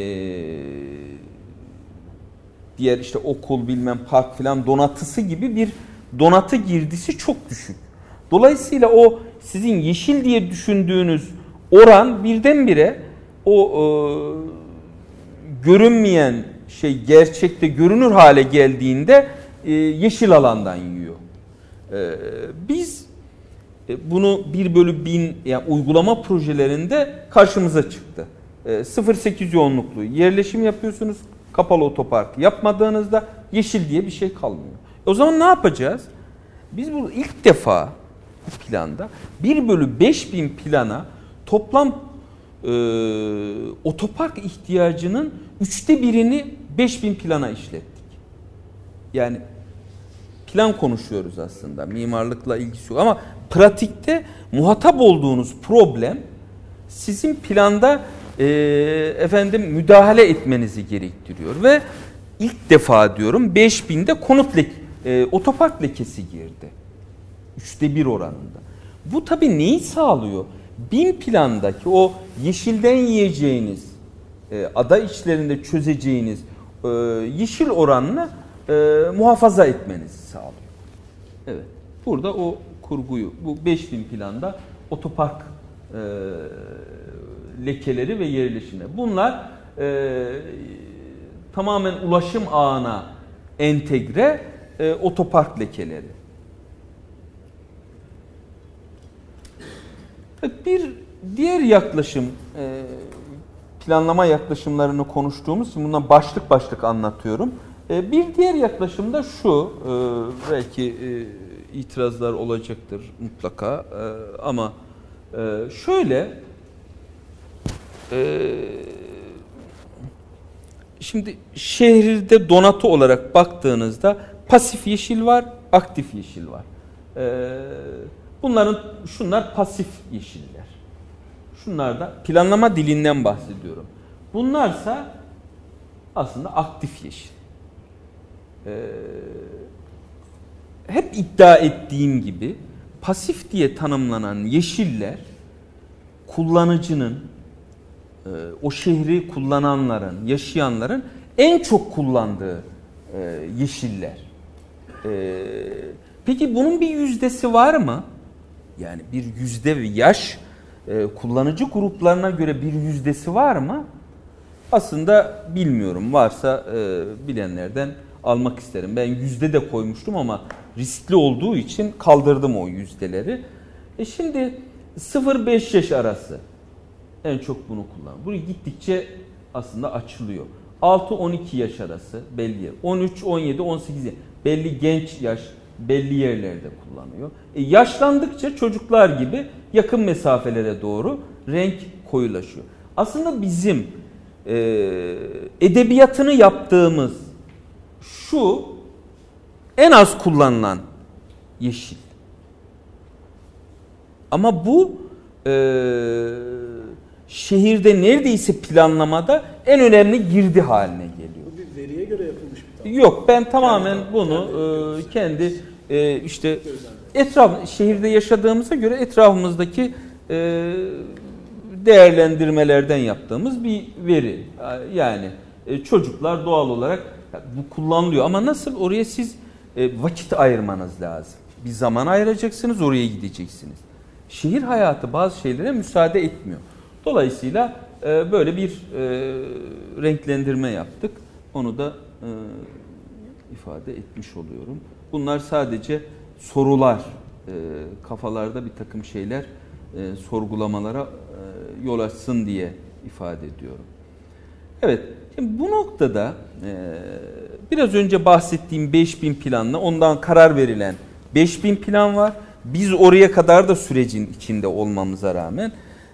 diğer işte okul bilmem park filan donatısı gibi bir donatı girdisi çok düşük. Dolayısıyla o sizin yeşil diye düşündüğünüz oran birdenbire o e, görünmeyen şey gerçekte görünür hale geldiğinde e, yeşil alandan yiyor. E, biz bunu 1 bölü 1000 yani uygulama projelerinde karşımıza çıktı. E, 0.8 yoğunluklu yerleşim yapıyorsunuz. Kapalı otopark yapmadığınızda yeşil diye bir şey kalmıyor. E, o zaman ne yapacağız? Biz bu ilk defa bu planda 1 bölü 5000 plana toplam e, otopark ihtiyacının üçte birini 5000 plana işlettik. Yani plan konuşuyoruz aslında. Mimarlıkla ilgisi yok ama pratikte muhatap olduğunuz problem sizin planda e, efendim müdahale etmenizi gerektiriyor ve ilk defa diyorum 5000'de konut lek, e, otopark lekesi girdi. Üçte bir oranında. Bu tabii neyi sağlıyor? Bin plandaki o yeşilden yiyeceğiniz, e, ada içlerinde çözeceğiniz e, yeşil oranını e, muhafaza etmenizi sağlıyor. Evet. Burada o kurguyu, bu 5000 planda otopark e, lekeleri ve yerleşimi. Bunlar e, tamamen ulaşım ağına entegre e, otopark lekeleri. Bir diğer yaklaşım, e, planlama yaklaşımlarını konuştuğumuz bundan başlık başlık anlatıyorum. E, bir diğer yaklaşım da şu, e, belki itirazlar olacaktır mutlaka ama şöyle, şimdi şehirde donatı olarak baktığınızda pasif yeşil var, aktif yeşil var. Bunların şunlar pasif yeşiller. Şunlar da planlama dilinden bahsediyorum. Bunlarsa aslında aktif yeşil. Ee, hep iddia ettiğim gibi pasif diye tanımlanan yeşiller kullanıcının e, o şehri kullananların, yaşayanların en çok kullandığı e, yeşiller. E, peki bunun bir yüzdesi var mı? Yani bir yüzde yaş e, kullanıcı gruplarına göre bir yüzdesi var mı? Aslında bilmiyorum. Varsa bilenlerden almak isterim. Ben yüzde de koymuştum ama riskli olduğu için kaldırdım o yüzdeleri. E şimdi 0-5 yaş arası en çok bunu kullan. Bu gittikçe aslında açılıyor. 6-12 yaş arası belli yer. 13, 17, 18 yaş. Belli genç yaş belli yerlerde kullanıyor. E yaşlandıkça çocuklar gibi yakın mesafelere doğru renk koyulaşıyor. Aslında bizim e, edebiyatını yaptığımız şu en az kullanılan yeşil. Ama bu e, şehirde neredeyse planlamada en önemli girdi haline geliyor. Bu bir veriye göre yapılmış bir tablo. Yok ben tamamen bunu e, kendi e, işte etraf şehirde yaşadığımıza göre etrafımızdaki e, değerlendirmelerden yaptığımız bir veri. Yani e, çocuklar doğal olarak bu kullanılıyor ama nasıl oraya siz e, vakit ayırmanız lazım. Bir zaman ayıracaksınız oraya gideceksiniz. Şehir hayatı bazı şeylere müsaade etmiyor. Dolayısıyla e, böyle bir e, renklendirme yaptık. Onu da ifade etmiş oluyorum. Bunlar sadece sorular, kafalarda bir takım şeyler sorgulamalara yol açsın diye ifade ediyorum. Evet, şimdi bu noktada e, biraz önce bahsettiğim 5000 planla ondan karar verilen 5000 plan var. Biz oraya kadar da sürecin içinde olmamıza rağmen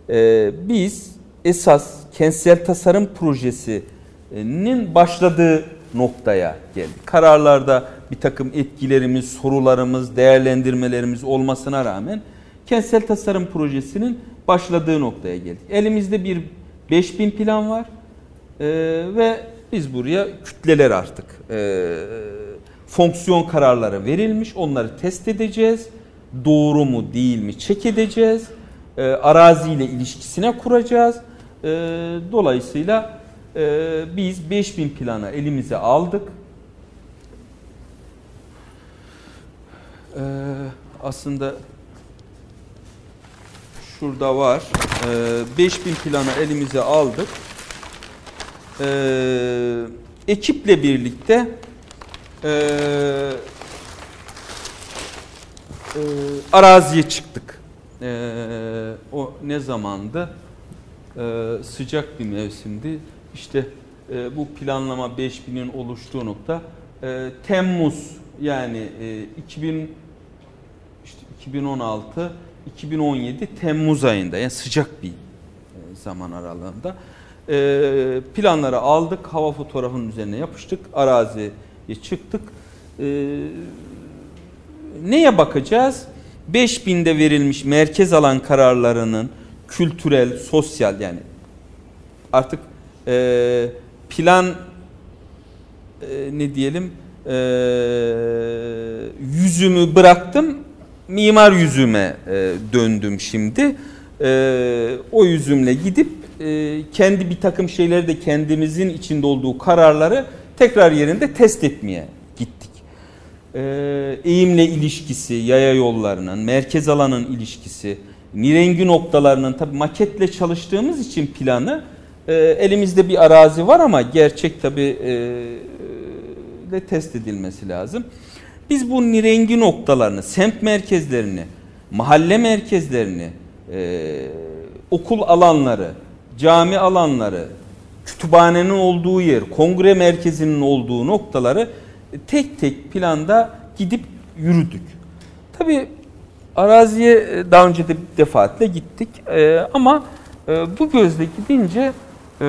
e, biz esas kentsel tasarım projesinin başladığı noktaya geldik. Kararlarda bir takım etkilerimiz, sorularımız, değerlendirmelerimiz olmasına rağmen kentsel tasarım projesinin başladığı noktaya geldik. Elimizde bir 5000 plan var ee, ve biz buraya kütleler artık e, fonksiyon kararları verilmiş onları test edeceğiz. Doğru mu değil mi çek edeceğiz. E, araziyle ilişkisine kuracağız. E, dolayısıyla e, biz 5000 planı elimize aldık. E, aslında şurada var. E, 5000 planı elimize aldık. E, ekiple birlikte e, e, araziye çıktık. E, o ne zamandı? E, sıcak bir mevsimdi. İşte e, bu planlama 5000'in oluştuğu nokta e, Temmuz yani e, 2000 işte 2016 2017 Temmuz ayında yani sıcak bir e, zaman aralığında e, planları aldık. Hava fotoğrafının üzerine yapıştık. Araziye çıktık. E, neye bakacağız? 5000'de verilmiş merkez alan kararlarının kültürel, sosyal yani artık e, plan e, ne diyelim e, yüzümü bıraktım mimar yüzüme e, döndüm şimdi. E, o yüzümle gidip e, kendi bir takım şeyleri de kendimizin içinde olduğu kararları tekrar yerinde test etmeye gittik. E, eğimle ilişkisi, yaya yollarının, merkez alanın ilişkisi, nirengi noktalarının tabi maketle çalıştığımız için planı e, elimizde bir arazi var ama gerçek tabi e, de test edilmesi lazım. Biz bu nirengi noktalarını, semt merkezlerini, mahalle merkezlerini, e, okul alanları, cami alanları, kütüphanenin olduğu yer, kongre merkezinin olduğu noktaları tek tek planda gidip yürüdük. Tabi araziye daha önce de defaatle gittik e, ama e, bu gözle gidince e,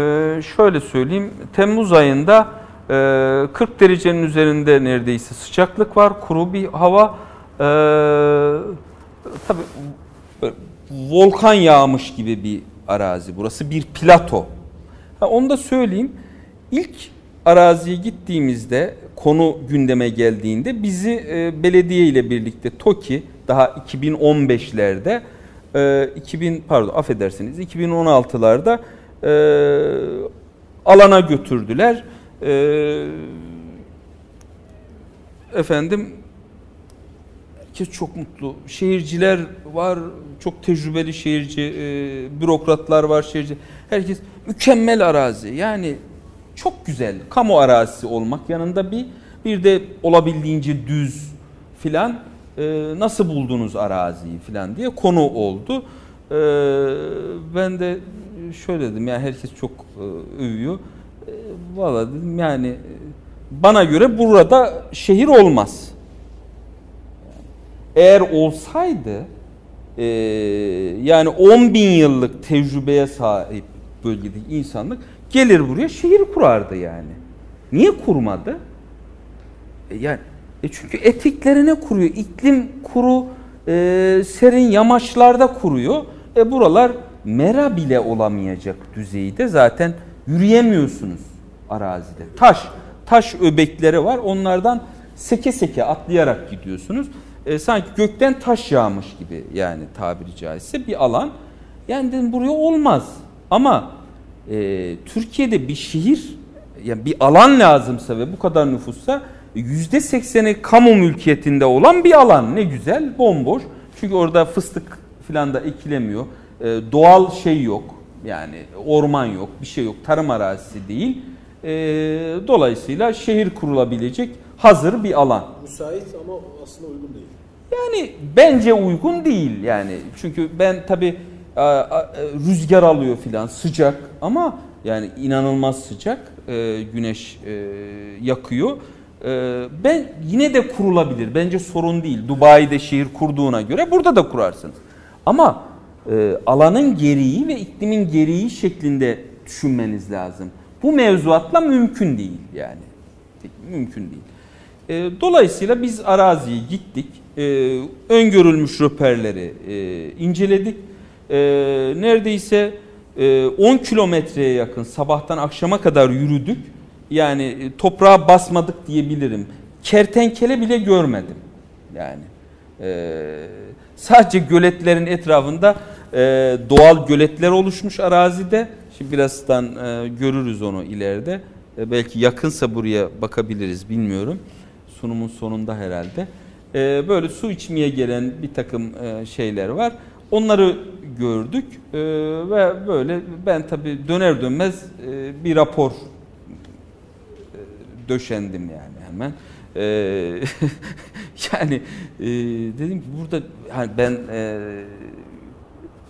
şöyle söyleyeyim Temmuz ayında 40 ee, derecenin üzerinde neredeyse sıcaklık var. Kuru bir hava. Ee, tabii volkan yağmış gibi bir arazi. Burası bir plato. Ha, onu da söyleyeyim. İlk araziye gittiğimizde konu gündeme geldiğinde bizi e, belediye ile birlikte TOKİ daha 2015'lerde e, 2000 pardon affedersiniz 2016'larda e, alana götürdüler e, efendim Herkes çok mutlu. Şehirciler var, çok tecrübeli şehirci, e, bürokratlar var şehirci. Herkes mükemmel arazi. Yani çok güzel. Kamu arazisi olmak yanında bir bir de olabildiğince düz filan e, nasıl buldunuz araziyi filan diye konu oldu. E, ben de şöyle dedim yani herkes çok e, övüyor. E, Valla dedim yani bana göre burada şehir olmaz. Eğer olsaydı e, yani 10 bin yıllık tecrübeye sahip bölgedeki insanlık gelir buraya şehir kurardı yani. Niye kurmadı? E, yani e çünkü eteklerine kuruyor. İklim kuru, e, serin yamaçlarda kuruyor. E buralar mera bile olamayacak düzeyde zaten yürüyemiyorsunuz arazide. Taş, taş öbekleri var. Onlardan seke seke atlayarak gidiyorsunuz. E, sanki gökten taş yağmış gibi yani tabiri caizse bir alan. Yani dedim buraya olmaz. Ama e, Türkiye'de bir şehir, yani bir alan lazımsa ve bu kadar nüfussa yüzde sekseni kamu mülkiyetinde olan bir alan. Ne güzel, bomboş. Çünkü orada fıstık filan da ekilemiyor. E, doğal şey yok. Yani orman yok, bir şey yok. Tarım arazisi değil. E, dolayısıyla şehir kurulabilecek hazır bir alan. Müsait ama aslında uygun değil. Yani bence uygun değil yani. Çünkü ben tabi rüzgar alıyor filan sıcak ama yani inanılmaz sıcak e, güneş e, yakıyor. E, ben yine de kurulabilir. Bence sorun değil. Dubai'de şehir kurduğuna göre burada da kurarsınız. Ama alanın gereği ve iklimin gereği şeklinde düşünmeniz lazım. Bu mevzuatla mümkün değil yani. Mümkün değil. Dolayısıyla biz araziye gittik e, öngörülmüş röperleri e, inceledik. E, neredeyse e, 10 kilometreye yakın sabahtan akşama kadar yürüdük. Yani e, toprağa basmadık diyebilirim. Kertenkele bile görmedim. Yani e, sadece göletlerin etrafında e, doğal göletler oluşmuş arazide. Şimdi birazdan e, görürüz onu ileride. E, belki yakınsa buraya bakabiliriz bilmiyorum. Sunumun sonunda herhalde. Ee, böyle su içmeye gelen bir takım e, şeyler var. Onları gördük ee, ve böyle ben tabi döner dönmez e, bir rapor e, döşendim yani hemen. <laughs> Yani dedim ki burada hani ben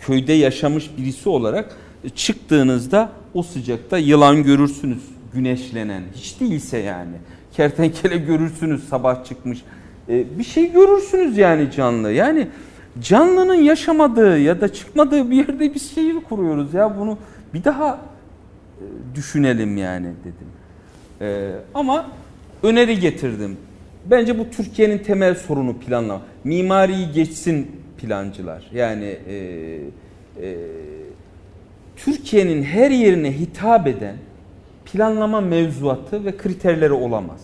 köyde yaşamış birisi olarak çıktığınızda o sıcakta yılan görürsünüz güneşlenen hiç değilse yani kertenkele görürsünüz sabah çıkmış e, bir şey görürsünüz yani canlı. Yani canlının yaşamadığı ya da çıkmadığı bir yerde bir şehir kuruyoruz ya bunu bir daha e, düşünelim yani dedim. E, ama öneri getirdim. Bence bu Türkiye'nin temel sorunu planlama. Mimariyi geçsin plancılar. Yani e, e, Türkiye'nin her yerine hitap eden planlama mevzuatı ve kriterleri olamaz.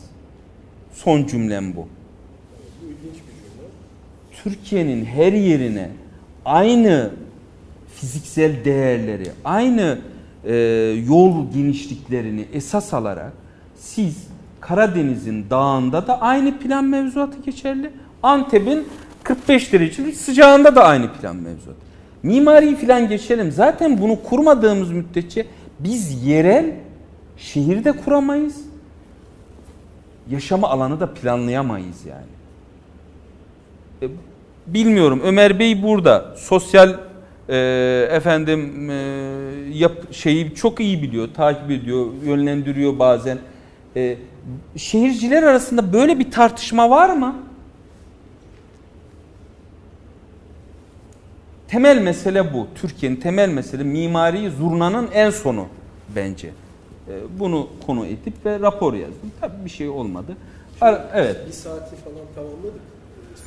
Son cümlem bu. Türkiye'nin her yerine aynı fiziksel değerleri, aynı e, yol genişliklerini esas alarak siz Karadeniz'in dağında da aynı plan mevzuatı geçerli. Antep'in 45 derecelik sıcağında da aynı plan mevzuatı. Mimari falan geçelim. Zaten bunu kurmadığımız müddetçe biz yerel şehirde kuramayız. Yaşama alanı da planlayamayız yani. E, bilmiyorum Ömer Bey burada sosyal e, efendim e, yap şeyi çok iyi biliyor, takip ediyor, yönlendiriyor bazen. E, şehirciler arasında böyle bir tartışma var mı? Temel mesele bu. Türkiye'nin temel mesele mimari zurnanın en sonu bence. E, bunu konu edip ve rapor yazdım. Tabii bir şey olmadı. Ar evet. Bir saati falan tamamladık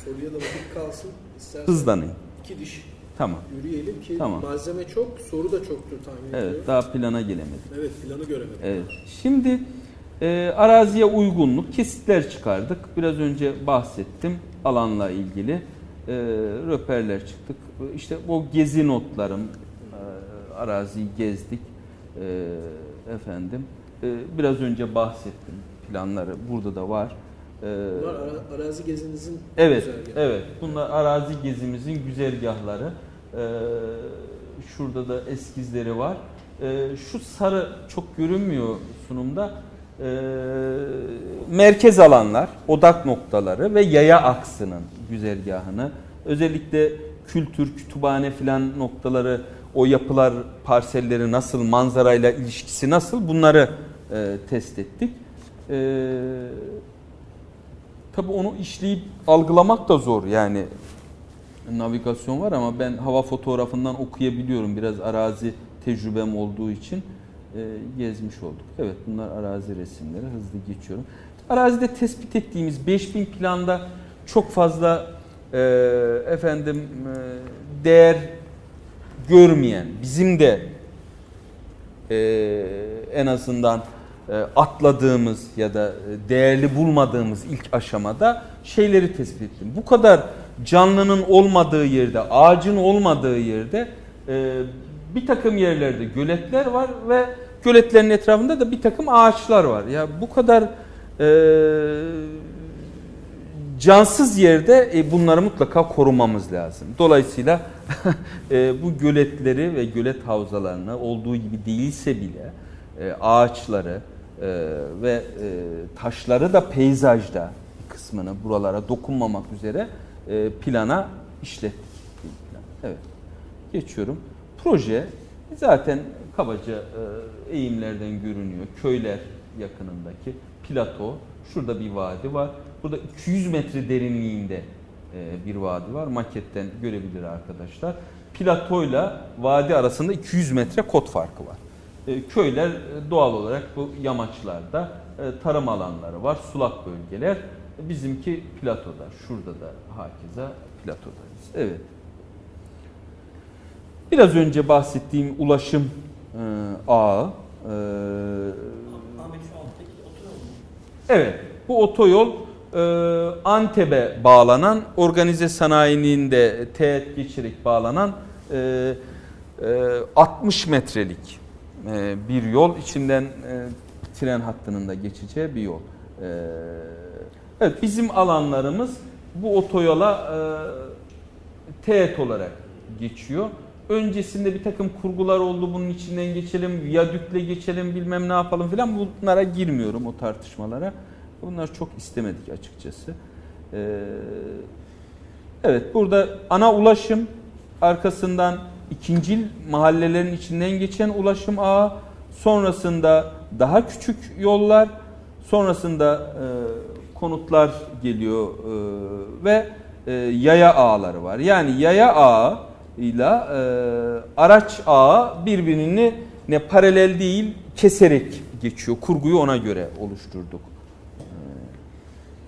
soruya da vakit kalsın. İstersen Hızlanayım. İki diş Tamam. yürüyelim ki tamam. malzeme çok, soru da çoktur tahmin ediyorum. Evet, daha plana gelemedim. Evet, planı göremedim. Evet. Şimdi e, araziye uygunluk kesitler çıkardık. Biraz önce bahsettim alanla ilgili. E, röperler çıktık. İşte o gezi notlarım, e, araziyi gezdik. E, efendim, e, biraz önce bahsettim planları burada da var. Bunlar ara, arazi gezinizin Evet, güzergahı. evet. Bunlar arazi gezimizin güzergahları. Ee, şurada da eskizleri var. Ee, şu sarı çok görünmüyor sunumda. Ee, merkez alanlar, odak noktaları ve yaya aksının güzergahını, özellikle kültür, kütüphane filan noktaları, o yapılar, parselleri nasıl, manzarayla ilişkisi nasıl bunları e, test ettik. E, tabii onu işleyip algılamak da zor yani navigasyon var ama ben hava fotoğrafından okuyabiliyorum biraz arazi tecrübem olduğu için e, gezmiş olduk. Evet bunlar arazi resimleri hızlı geçiyorum. Arazide tespit ettiğimiz 5000 planda çok fazla e, efendim e, değer görmeyen bizim de e, en azından atladığımız ya da e, değerli bulmadığımız ilk aşamada şeyleri tespit ettim. Bu kadar canlının olmadığı yerde, ağacın olmadığı yerde e, bir takım yerlerde göletler var ve göletlerin etrafında da bir takım ağaçlar var. Ya bu kadar e, cansız yerde e, bunları mutlaka korumamız lazım. Dolayısıyla <laughs> e, bu göletleri ve gölet havzalarını olduğu gibi değilse bile e, ağaçları e, ve e, taşları da peyzajda bir kısmını buralara dokunmamak üzere e, plana işlettik. Evet. Geçiyorum. Proje zaten kabaca e, eğimlerden görünüyor. Köyler yakınındaki plato. Şurada bir vadi var. Burada 200 metre derinliğinde e, bir vadi var. Maketten görebilir arkadaşlar. Platoyla vadi arasında 200 metre kot farkı var. E, köyler doğal olarak bu yamaçlarda tarım alanları var, sulak bölgeler. Bizimki platoda. Şurada da hakeza platodayız. Evet. Biraz önce bahsettiğim ulaşım e, ağı. E, Evet. Bu otoyol e, Antep'e bağlanan, organize sanayinin de teğet geçerek bağlanan e, e, 60 metrelik e, bir yol. içinden e, tren hattının da geçeceği bir yol. E, evet bizim alanlarımız bu otoyola e, teğet olarak geçiyor. Öncesinde bir takım kurgular oldu bunun içinden geçelim, viyadükle geçelim bilmem ne yapalım filan bunlara girmiyorum o tartışmalara. Bunlar çok istemedik açıkçası. Evet burada ana ulaşım arkasından ikincil mahallelerin içinden geçen ulaşım ağı sonrasında daha küçük yollar sonrasında e, konutlar geliyor e, ve e, yaya ağları var. Yani yaya ağı ile araç ağı birbirini ne paralel değil keserek geçiyor. Kurguyu ona göre oluşturduk. E,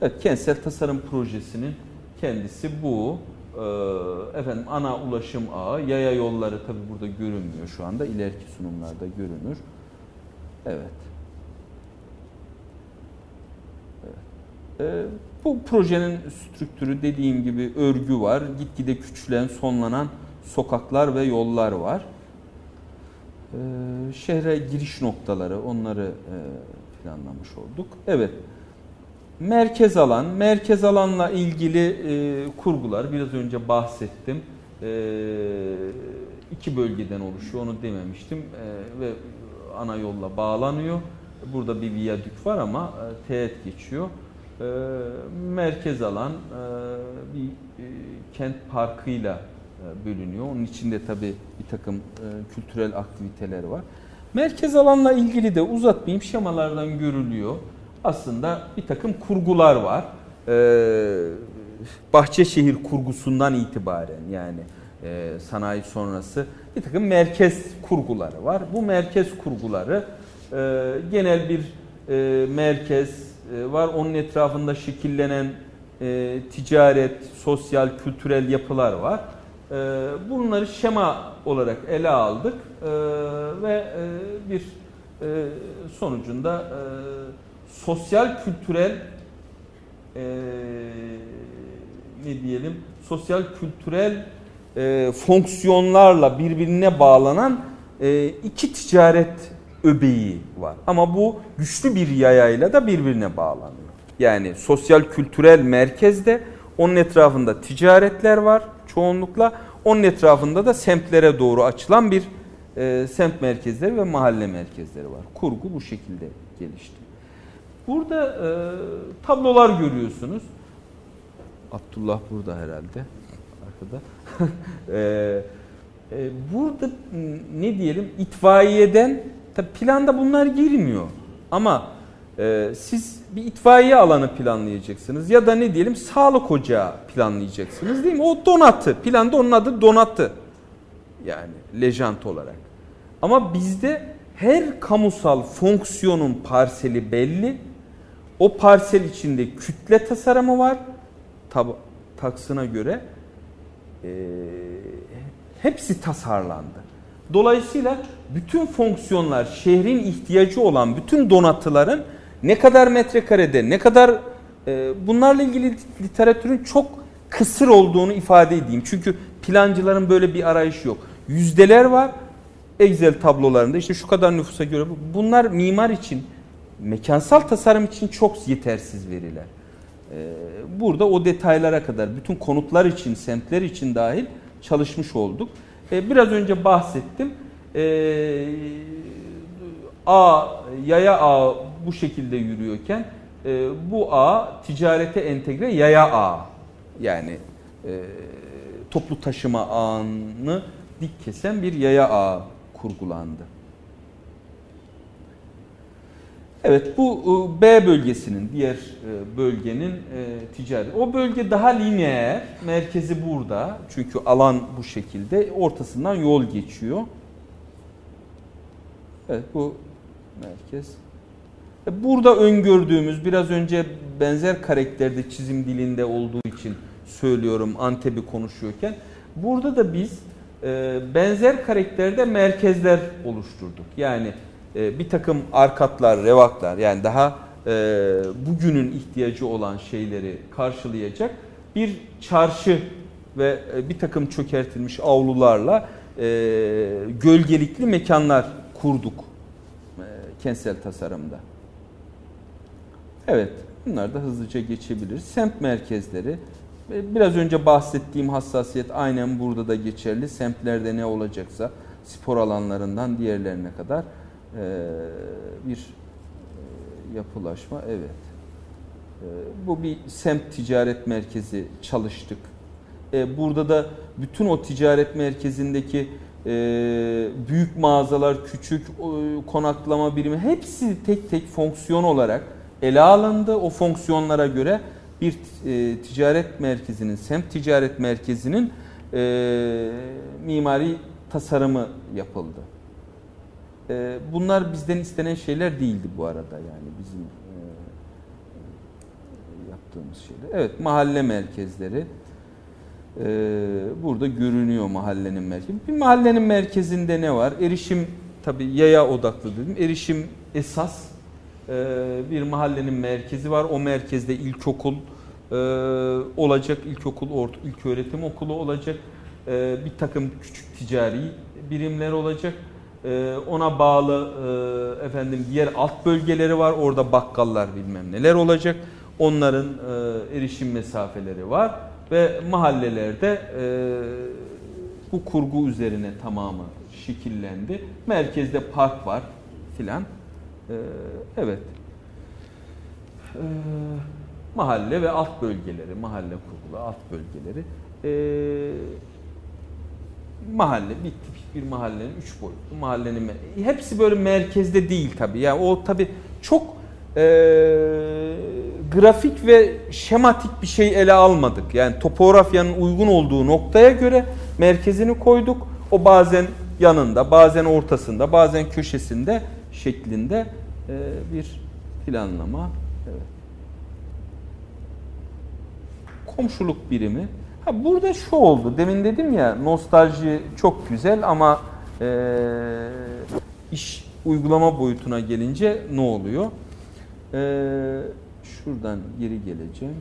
evet, kentsel tasarım projesinin kendisi bu. E, efendim ana ulaşım ağı, yaya yolları tabi burada görünmüyor şu anda. İleriki sunumlarda görünür. Evet. evet. E, bu projenin strüktürü dediğim gibi örgü var. Gitgide küçülen, sonlanan sokaklar ve yollar var. Ee, şehre giriş noktaları onları e, planlamış olduk. Evet. Merkez alan, merkez alanla ilgili e, kurgular biraz önce bahsettim. E, iki bölgeden oluşuyor onu dememiştim e, ve ana yolla bağlanıyor. Burada bir viyadük var ama e, teğet geçiyor. E, merkez alan e, bir e, kent parkıyla e, bölünüyor. Onun içinde tabii bir takım e, kültürel aktiviteler var. Merkez alanla ilgili de uzatmayayım şemalardan görülüyor. Aslında bir takım kurgular var. Ee, Bahçeşehir kurgusundan itibaren yani e, sanayi sonrası bir takım merkez kurguları var. Bu merkez kurguları e, genel bir e, merkez var. Onun etrafında şekillenen ticaret, sosyal, kültürel yapılar var. Bunları şema olarak ele aldık ve bir sonucunda e, sosyal kültürel ne diyelim sosyal kültürel fonksiyonlarla birbirine bağlanan iki ticaret öbeği var. Ama bu güçlü bir yayayla da birbirine bağlanıyor. Yani sosyal kültürel merkezde onun etrafında ticaretler var çoğunlukla. Onun etrafında da semtlere doğru açılan bir e, semt merkezleri ve mahalle merkezleri var. Kurgu bu şekilde gelişti. Burada e, tablolar görüyorsunuz. Abdullah burada herhalde. Arkada. <laughs> e, e, burada ne diyelim itfaiyeden tabi planda bunlar girmiyor. Ama e, siz bir itfaiye alanı planlayacaksınız ya da ne diyelim sağlık ocağı planlayacaksınız değil mi? O donatı. Planda onun adı donatı. Yani lejant olarak. Ama bizde her kamusal fonksiyonun parseli belli. O parsel içinde kütle tasarımı var. Tab taksına göre e, hepsi tasarlandı. Dolayısıyla bütün fonksiyonlar şehrin ihtiyacı olan bütün donatıların ne kadar metrekarede ne kadar e, bunlarla ilgili literatürün çok kısır olduğunu ifade edeyim. Çünkü plancıların böyle bir arayışı yok. Yüzdeler var Excel tablolarında işte şu kadar nüfusa göre bunlar mimar için mekansal tasarım için çok yetersiz veriler. Ee, burada o detaylara kadar bütün konutlar için, semtler için dahil çalışmış olduk. Ee, biraz önce bahsettim. Ee, A, yaya A bu şekilde yürüyorken e, bu A ticarete entegre yaya A. Yani e, toplu taşıma ağını dik kesen bir yaya ağ kurgulandı. Evet bu e, B bölgesinin diğer e, bölgenin e, ticari. O bölge daha lineer. Merkezi burada. Çünkü alan bu şekilde. Ortasından yol geçiyor. Evet bu merkez. Burada öngördüğümüz biraz önce benzer karakterde çizim dilinde olduğu için söylüyorum Antep'i konuşuyorken. Burada da biz benzer karakterde merkezler oluşturduk. Yani e, bir takım arkatlar, revaklar yani daha e, bugünün ihtiyacı olan şeyleri karşılayacak bir çarşı ve e, bir takım çökertilmiş avlularla gölgelikli mekanlar kurduk kentsel tasarımda. Evet, bunlar da hızlıca geçebiliriz. Semt merkezleri, biraz önce bahsettiğim hassasiyet aynen burada da geçerli. Semtlerde ne olacaksa spor alanlarından diğerlerine kadar ee, bir e, yapılaşma. Evet. Ee, bu bir semt ticaret merkezi çalıştık. Ee, burada da bütün o ticaret merkezindeki e, büyük mağazalar, küçük konaklama birimi hepsi tek tek fonksiyon olarak ele alındı. O fonksiyonlara göre bir e, ticaret merkezinin, semt ticaret merkezinin mimari tasarımı yapıldı. Ee, bunlar bizden istenen şeyler değildi bu arada yani bizim e, yaptığımız şeyler. Evet mahalle merkezleri. Ee, burada görünüyor mahallenin merkezi. Bir mahallenin merkezinde ne var? Erişim tabi yaya odaklı dedim. Erişim esas ee, bir mahallenin merkezi var. O merkezde ilkokul olacak. İlkokul, orta, ilk öğretim okulu olacak. Bir takım küçük ticari birimler olacak ona bağlı e, efendim diğer alt bölgeleri var. Orada bakkallar bilmem neler olacak. Onların e, erişim mesafeleri var ve mahallelerde e, bu kurgu üzerine tamamı şekillendi. Merkezde park var filan. Evet. Mahalle ve alt bölgeleri, mahalle kurgulu alt bölgeleri mahalle bir tipik bir mahallenin üç boyutlu mahallenin hepsi böyle merkezde değil tabii. Yani o tabii çok e, grafik ve şematik bir şey ele almadık. Yani topografyanın uygun olduğu noktaya göre merkezini koyduk. O bazen yanında, bazen ortasında, bazen köşesinde şeklinde e, bir planlama. Evet. Komşuluk birimi Burada şu oldu. Demin dedim ya nostalji çok güzel ama e, iş uygulama boyutuna gelince ne oluyor? E, şuradan geri geleceğim.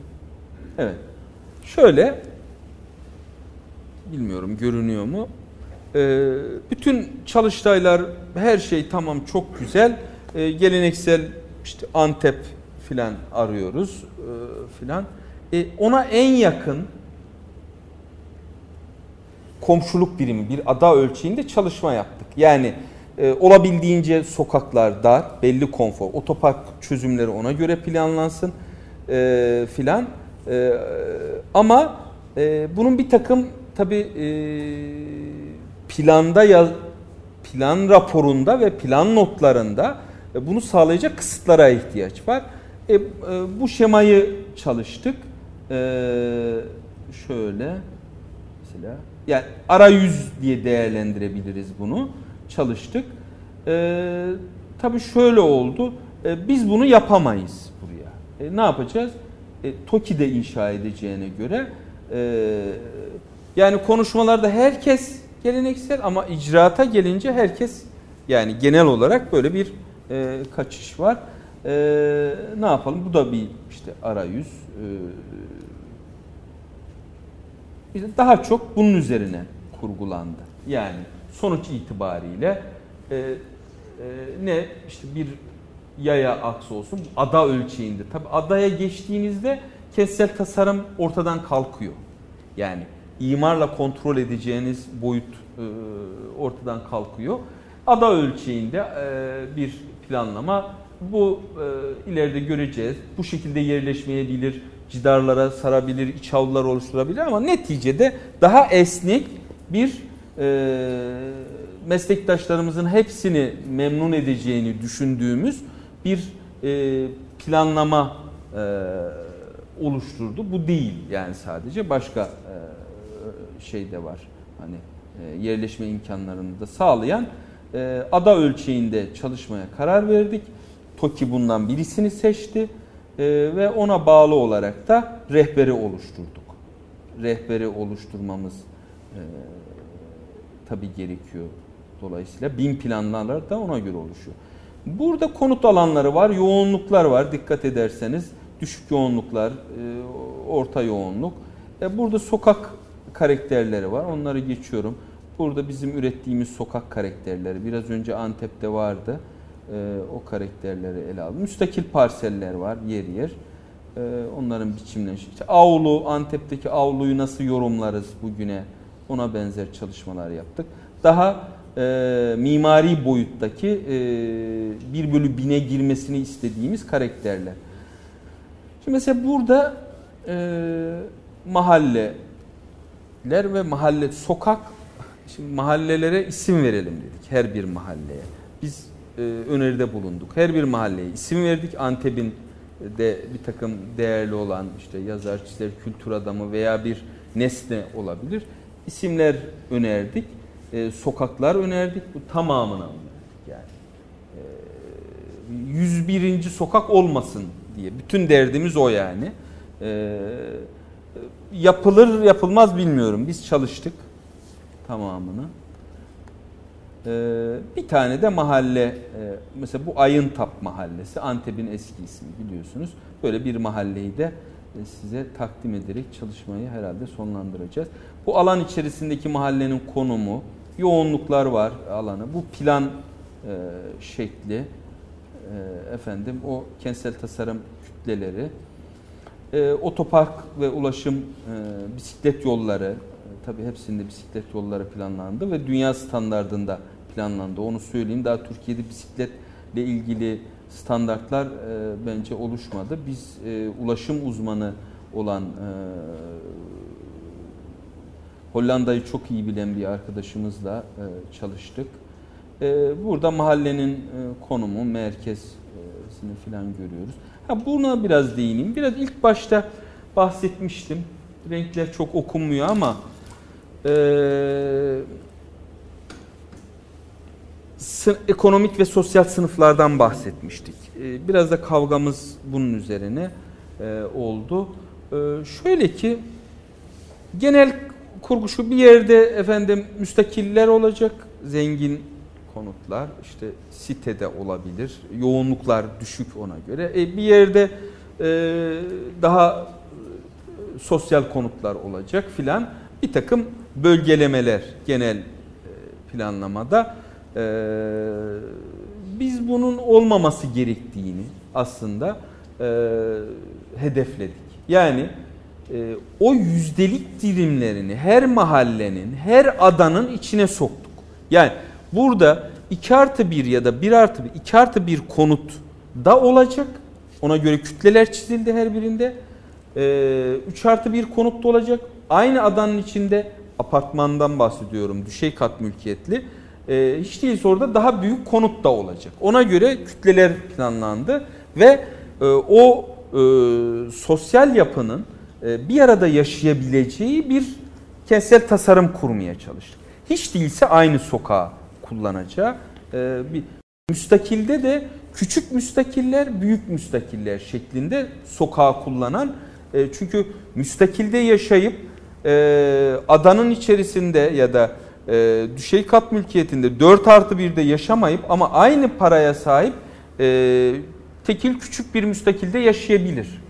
Evet. Şöyle bilmiyorum görünüyor mu? E, bütün çalıştaylar her şey tamam çok güzel. E, geleneksel işte Antep filan arıyoruz e, filan. E, ona en yakın komşuluk birimi bir ada ölçeğinde çalışma yaptık. Yani e, olabildiğince sokaklar dar, belli konfor, otopark çözümleri ona göre planlansın e, filan. E, ama e, bunun bir takım tabi e, planda ya plan raporunda ve plan notlarında e, bunu sağlayacak kısıtlara ihtiyaç var. E, e, bu şemayı çalıştık. E, şöyle mesela yani arayüz diye değerlendirebiliriz bunu. Çalıştık. E, tabii şöyle oldu. E, biz bunu yapamayız buraya. E, ne yapacağız? E, TOKİ'de inşa edeceğine göre e, yani konuşmalarda herkes geleneksel ama icraata gelince herkes yani genel olarak böyle bir e, kaçış var. E, ne yapalım? Bu da bir işte arayüz. E, daha çok bunun üzerine kurgulandı. Yani sonuç itibariyle e, e, ne işte bir yaya aksı olsun ada ölçeğinde. Tabi adaya geçtiğinizde kentsel tasarım ortadan kalkıyor. Yani imarla kontrol edeceğiniz boyut e, ortadan kalkıyor. Ada ölçeğinde e, bir planlama bu e, ileride göreceğiz. Bu şekilde yerleşmeyebilir, cidarlara sarabilir, iç avlular oluşturabilir ama neticede daha esnek bir meslektaşlarımızın hepsini memnun edeceğini düşündüğümüz bir planlama oluşturdu. Bu değil yani sadece başka şey de var. Hani e, yerleşme imkanlarını da sağlayan e, ada ölçeğinde çalışmaya karar verdik. TOKİ bundan birisini seçti e, ve ona bağlı olarak da rehberi oluşturduk. Rehberi oluşturmamız tabi gerekiyor. Dolayısıyla bin planlar da ona göre oluşuyor. Burada konut alanları var, yoğunluklar var. Dikkat ederseniz düşük yoğunluklar, orta yoğunluk. Burada sokak karakterleri var. Onları geçiyorum. Burada bizim ürettiğimiz sokak karakterleri. Biraz önce Antep'te vardı. Ee, o karakterleri ele aldım. Müstakil parseller var yer yer. Ee, onların biçimlenişi. İşte avlu, Antep'teki avluyu nasıl yorumlarız bugüne? Ona benzer çalışmalar yaptık. Daha e, mimari boyuttaki e, 1 bölü 1000'e girmesini istediğimiz karakterler. Şimdi mesela burada e, mahalle ler ve mahalle sokak şimdi mahallelere isim verelim dedik her bir mahalleye. Biz öneride bulunduk. Her bir mahalleye isim verdik. Antep'in de bir takım değerli olan işte yazar, çizer, kültür adamı veya bir nesne olabilir. İsimler önerdik. E, sokaklar önerdik. Bu tamamına önerdik yani. E, 101. sokak olmasın diye. Bütün derdimiz o yani. E, yapılır yapılmaz bilmiyorum. Biz çalıştık tamamını. Ee, bir tane de mahalle, e, mesela bu Ayıntap mahallesi, Antep'in eski ismi biliyorsunuz. Böyle bir mahalleyi de e, size takdim ederek çalışmayı herhalde sonlandıracağız. Bu alan içerisindeki mahallenin konumu, yoğunluklar var alanı. Bu plan e, şekli, efendim o kentsel tasarım kütleleri, otopark ve ulaşım, bisiklet yolları, tabii hepsinde bisiklet yolları planlandı ve dünya standartında planlandı. Onu söyleyeyim. Daha Türkiye'de bisikletle ilgili standartlar e, bence oluşmadı. Biz e, ulaşım uzmanı olan e, Hollanda'yı çok iyi bilen bir arkadaşımızla e, çalıştık. E, burada mahallenin e, konumu, merkezini filan görüyoruz. Ha, buna biraz değineyim. Biraz ilk başta bahsetmiştim. Renkler çok okunmuyor ama e, ekonomik ve sosyal sınıflardan bahsetmiştik. E, biraz da kavgamız bunun üzerine e, oldu. E, şöyle ki genel kurgu şu bir yerde efendim müstakiller olacak, zengin konutlar işte sitede olabilir. Yoğunluklar düşük ona göre. E, bir yerde e, daha sosyal konutlar olacak filan. Bir takım bölgelemeler genel planlamada biz bunun olmaması gerektiğini aslında e, hedefledik. Yani e, o yüzdelik dilimlerini her mahallenin, her adanın içine soktuk. Yani burada 2 artı 1 ya da 1 artı 1, 2 artı 1 konut da olacak. Ona göre kütleler çizildi her birinde. 3 e, artı 1 konut da olacak. Aynı adanın içinde apartmandan bahsediyorum. Düşey kat mülkiyetli. E, hiç değilse orada daha büyük konut da olacak. Ona göre kütleler planlandı ve e, o e, sosyal yapının e, bir arada yaşayabileceği bir kentsel tasarım kurmaya çalıştık. Hiç değilse aynı sokağı kullanacağı e, bir müstakilde de küçük müstakiller, büyük müstakiller şeklinde sokağı kullanan e, çünkü müstakilde yaşayıp adanın içerisinde ya da düşey kat mülkiyetinde 4 artı 1'de yaşamayıp ama aynı paraya sahip tekil küçük bir müstakilde yaşayabilir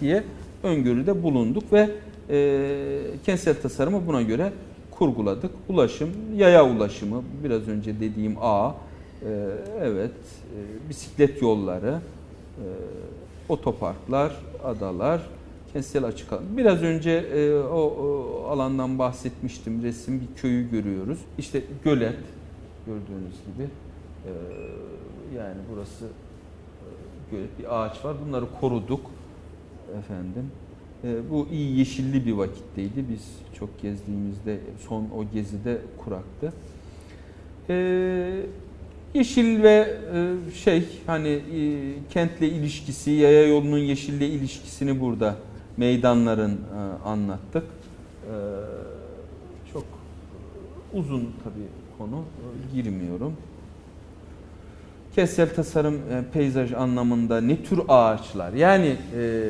diye öngörüde bulunduk ve e, kentsel tasarımı buna göre kurguladık. Ulaşım, yaya ulaşımı, biraz önce dediğim A, e, evet, e, bisiklet yolları, e, otoparklar, adalar, kentsel açık alan. Biraz önce e, o, o alandan bahsetmiştim. Resim bir köyü görüyoruz. İşte gölet gördüğünüz gibi. E, yani burası e, gölet bir ağaç var. Bunları koruduk efendim. E, bu iyi yeşilli bir vakitteydi. Biz çok gezdiğimizde son o gezide kuraktı. E, yeşil ve e, şey hani e, kentle ilişkisi, yaya yolunun yeşille ilişkisini burada meydanların e, anlattık. E, çok uzun tabii konu girmiyorum. Kentsel tasarım e, peyzaj anlamında ne tür ağaçlar? Yani e,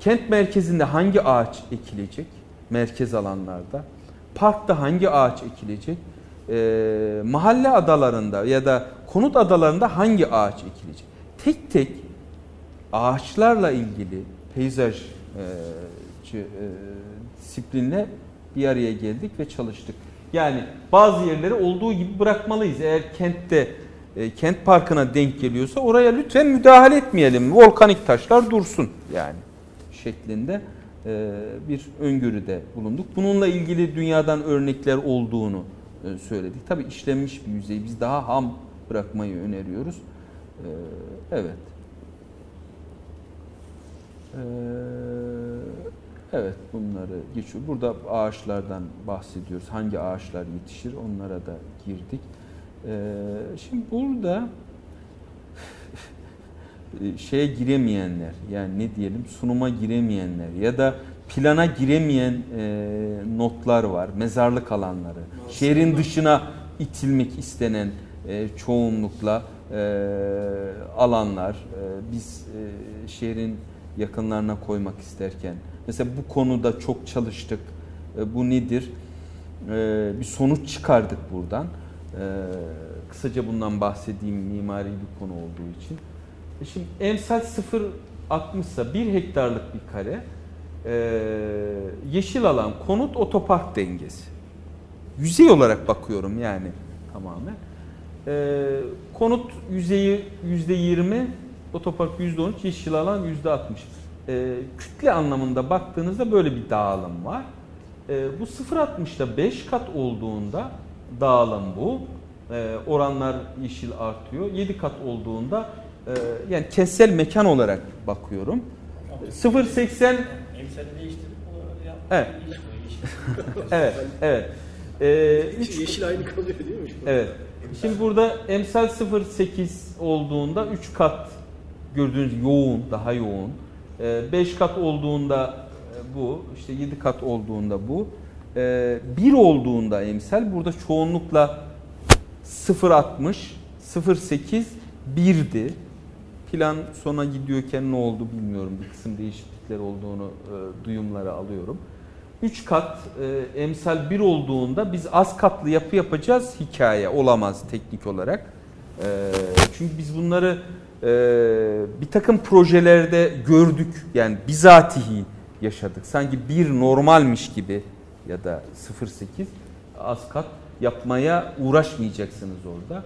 kent merkezinde hangi ağaç ekilecek merkez alanlarda? Parkta hangi ağaç ekilecek? E, mahalle adalarında ya da konut adalarında hangi ağaç ekilecek? Tek tek ağaçlarla ilgili peyzaj e, e, disiplinle bir araya geldik ve çalıştık. Yani bazı yerleri olduğu gibi bırakmalıyız. Eğer kentte e, kent parkına denk geliyorsa oraya lütfen müdahale etmeyelim. Volkanik taşlar dursun yani şeklinde e, bir öngörüde bulunduk. Bununla ilgili dünyadan örnekler olduğunu e, söyledik. Tabi işlenmiş bir yüzey. Biz daha ham bırakmayı öneriyoruz. E, evet. E, evet bunları geçiyor. Burada ağaçlardan bahsediyoruz. Hangi ağaçlar yetişir onlara da girdik. Ee, şimdi burada <laughs> şeye giremeyenler yani ne diyelim sunuma giremeyenler ya da plana giremeyen e, notlar var. Mezarlık alanları. Şehrin dışına itilmek istenen e, çoğunlukla e, alanlar. E, biz e, şehrin yakınlarına koymak isterken mesela bu konuda çok çalıştık. E, bu nedir? E, bir sonuç çıkardık buradan. Ee, kısaca bundan bahsedeyim mimari bir konu olduğu için. E şimdi emsal 0.60 ise 1 hektarlık bir kare e, yeşil alan konut otopark dengesi. Yüzey olarak bakıyorum yani tamamen. E, konut yüzeyi %20, otopark %13, yeşil alan %60. E, kütle anlamında baktığınızda böyle bir dağılım var. E, bu 0.60'da 5 kat olduğunda dağılım bu. E, oranlar yeşil artıyor. 7 kat olduğunda e, yani kentsel mekan olarak bakıyorum. 0.80 Evet. <laughs> evet, evet. Ee, üç, yeşil aynı kalıyor değil mi? Evet. Şimdi burada emsal 0.8 olduğunda 3 kat gördüğünüz yoğun, daha yoğun. 5 ee, kat olduğunda e, bu, işte 7 kat olduğunda bu. 1 ee, olduğunda emsal burada çoğunlukla 0.60, 0.8, 1'di. Plan sona gidiyorken ne oldu bilmiyorum. Bir kısım değişiklikler olduğunu e, duyumları alıyorum. 3 kat e, emsal 1 olduğunda biz az katlı yapı yapacağız hikaye olamaz teknik olarak. E, çünkü biz bunları e, bir takım projelerde gördük yani bizatihi yaşadık. Sanki bir normalmiş gibi ya da 0.8 az kat yapmaya uğraşmayacaksınız orada.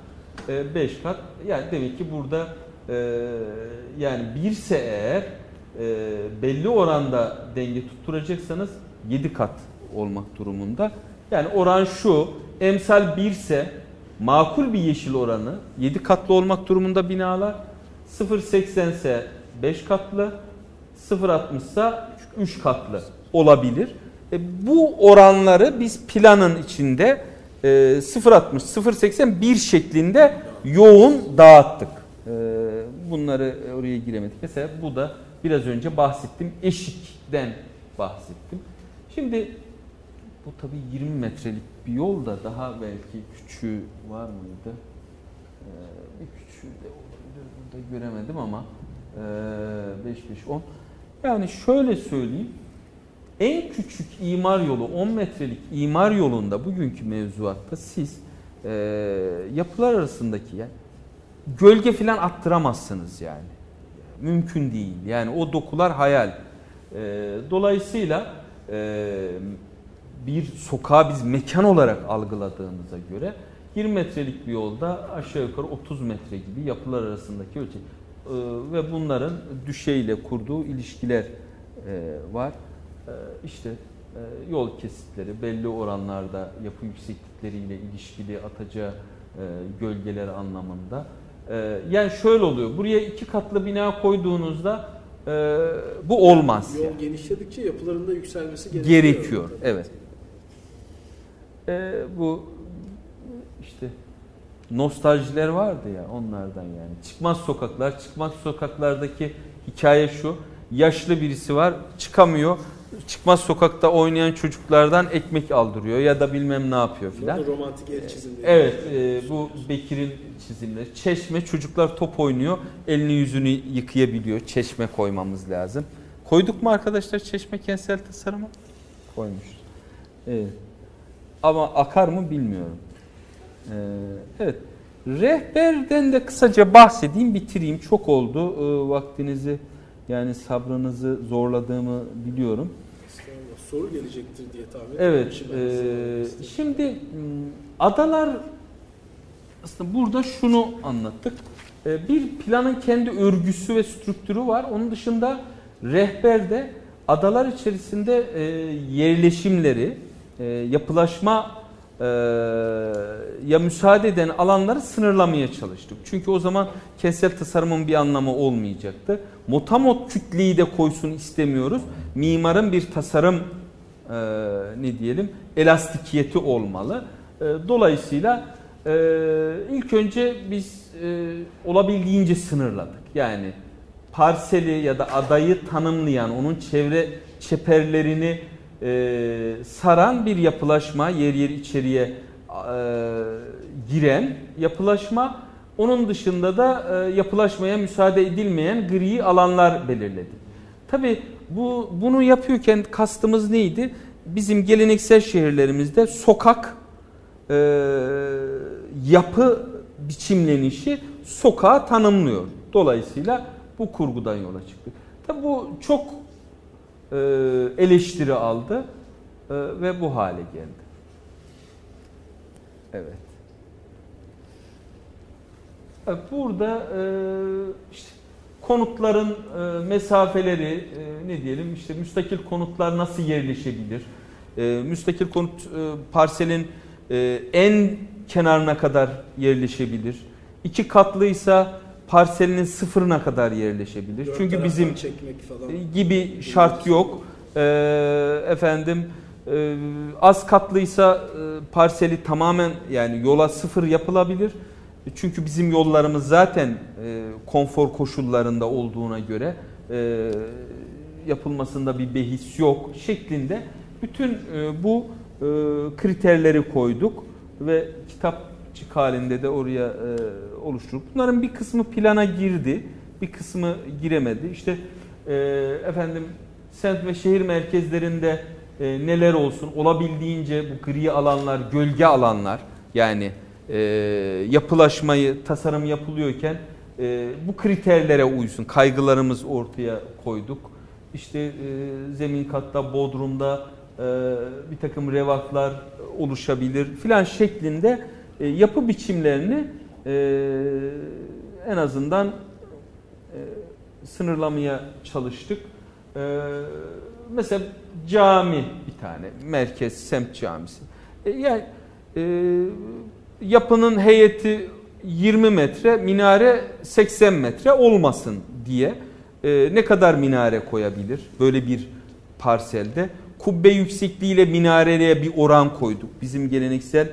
5 e, kat yani demek ki burada e, yani birse eğer e, belli oranda denge tutturacaksanız 7 kat olmak durumunda. Yani oran şu, emsal 1 ise makul bir yeşil oranı 7 katlı olmak durumunda binalar. 0.80 ise 5 katlı, 0.60 ise 3 katlı olabilir. E, bu oranları biz planın içinde e, 0.60, 0.80 bir şeklinde yoğun dağıttık. E, bunları oraya giremedik. Mesela bu da biraz önce bahsettim eşikten bahsettim. Şimdi bu tabi 20 metrelik bir yol da daha belki küçüğü var mıydı? Ee, bir küçüğü de burada göremedim ama ee, 5 5 10. Yani şöyle söyleyeyim. En küçük imar yolu 10 metrelik imar yolunda bugünkü mevzuatta siz e, yapılar arasındaki yani gölge falan attıramazsınız yani. Mümkün değil. Yani o dokular hayal. E, dolayısıyla e, bir sokağı biz mekan olarak algıladığımıza göre 20 metrelik bir yolda aşağı yukarı 30 metre gibi yapılar arasındaki ölçek. E, ve bunların düşeyle kurduğu ilişkiler e, var. E, işte e, yol kesitleri belli oranlarda yapı yükseklikleriyle ilişkili atacağı e, gölgeler anlamında. E, yani şöyle oluyor. Buraya iki katlı bina koyduğunuzda e, bu olmaz. Yol yani. genişledikçe yapılarında yükselmesi gerekiyor. Gerekiyor. Evet. E, bu nostaljiler vardı ya onlardan yani. Çıkmaz sokaklar, çıkmaz sokaklardaki hikaye şu. Yaşlı birisi var, çıkamıyor. Çıkmaz sokakta oynayan çocuklardan ekmek aldırıyor ya da bilmem ne yapıyor filan. Romantik el çizimleri. Evet, e, bu Bekir'in çizimleri. Çeşme çocuklar top oynuyor, elini yüzünü yıkayabiliyor. Çeşme koymamız lazım. Koyduk mu arkadaşlar çeşme kentsel tasarıma? Koymuşuz. Evet. Ama akar mı bilmiyorum. Ee, evet. Rehberden de kısaca bahsedeyim, bitireyim. Çok oldu. Ee, vaktinizi yani sabrınızı zorladığımı biliyorum. Soru gelecektir diye tahmin Evet. E, şimdi m, adalar aslında burada şunu anlattık. E, bir planın kendi örgüsü ve strüktürü var. Onun dışında rehberde adalar içerisinde e, yerleşimleri, e, yapılaşma e, ya müsaade eden alanları sınırlamaya çalıştık. Çünkü o zaman kentsel tasarımın bir anlamı olmayacaktı. Motamot kütleyi de koysun istemiyoruz. Mimarın bir tasarım e, ne diyelim elastikiyeti olmalı. E, dolayısıyla e, ilk önce biz e, olabildiğince sınırladık. Yani parseli ya da adayı tanımlayan, onun çevre çeperlerini e, saran bir yapılaşma, yer yer içeriye e, giren yapılaşma. Onun dışında da e, yapılaşmaya müsaade edilmeyen gri alanlar belirledik. Tabi bu bunu yapıyorken kastımız neydi? Bizim geleneksel şehirlerimizde sokak e, yapı biçimlenişi sokağı tanımlıyor. Dolayısıyla bu kurgudan yola çıktık. Tabi bu çok eleştiri aldı e, ve bu hale geldi. Evet. Evet, Burada e, işte konutların e, mesafeleri e, ne diyelim işte müstakil konutlar nasıl yerleşebilir? E, müstakil konut e, parselin e, en kenarına kadar yerleşebilir. İki katlıysa parselinin sıfırına kadar yerleşebilir. Dört Çünkü bizim çekmek falan. gibi şart yok. Ee, efendim e, az katlıysa e, parseli tamamen yani yola sıfır yapılabilir. Çünkü bizim yollarımız zaten e, konfor koşullarında olduğuna göre e, yapılmasında bir behis yok şeklinde bütün e, bu e, kriterleri koyduk ve kitapçık halinde de oraya e, oluşturup bunların bir kısmı plana girdi, bir kısmı giremedi. İşte e, efendim semt ve şehir merkezlerinde e, neler olsun olabildiğince bu gri alanlar, gölge alanlar yani e, yapılaşmayı, tasarım yapılıyorken e, bu kriterlere uysun. Kaygılarımız ortaya koyduk. İşte e, zemin katta, bodrumda e, bir takım revaklar oluşabilir filan şeklinde e, yapı biçimlerini en azından e, sınırlamaya çalıştık. E, mesela cami bir tane, merkez, semt camisi. E, yani e, yapının heyeti 20 metre, minare 80 metre olmasın diye e, ne kadar minare koyabilir böyle bir parselde? Kubbe yüksekliğiyle minareye bir oran koyduk. Bizim geleneksel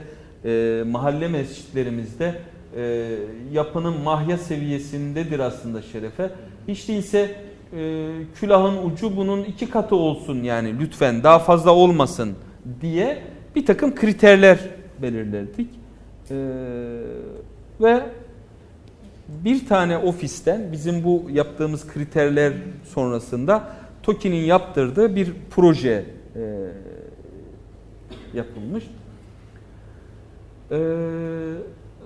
e, mahalle mescitlerimizde e, yapının mahya seviyesindedir aslında şerefe. Hiç değilse e, külahın ucu bunun iki katı olsun yani lütfen daha fazla olmasın diye bir takım kriterler belirledik. E, ve bir tane ofisten bizim bu yaptığımız kriterler sonrasında TOKİ'nin yaptırdığı bir proje e, yapılmış. E,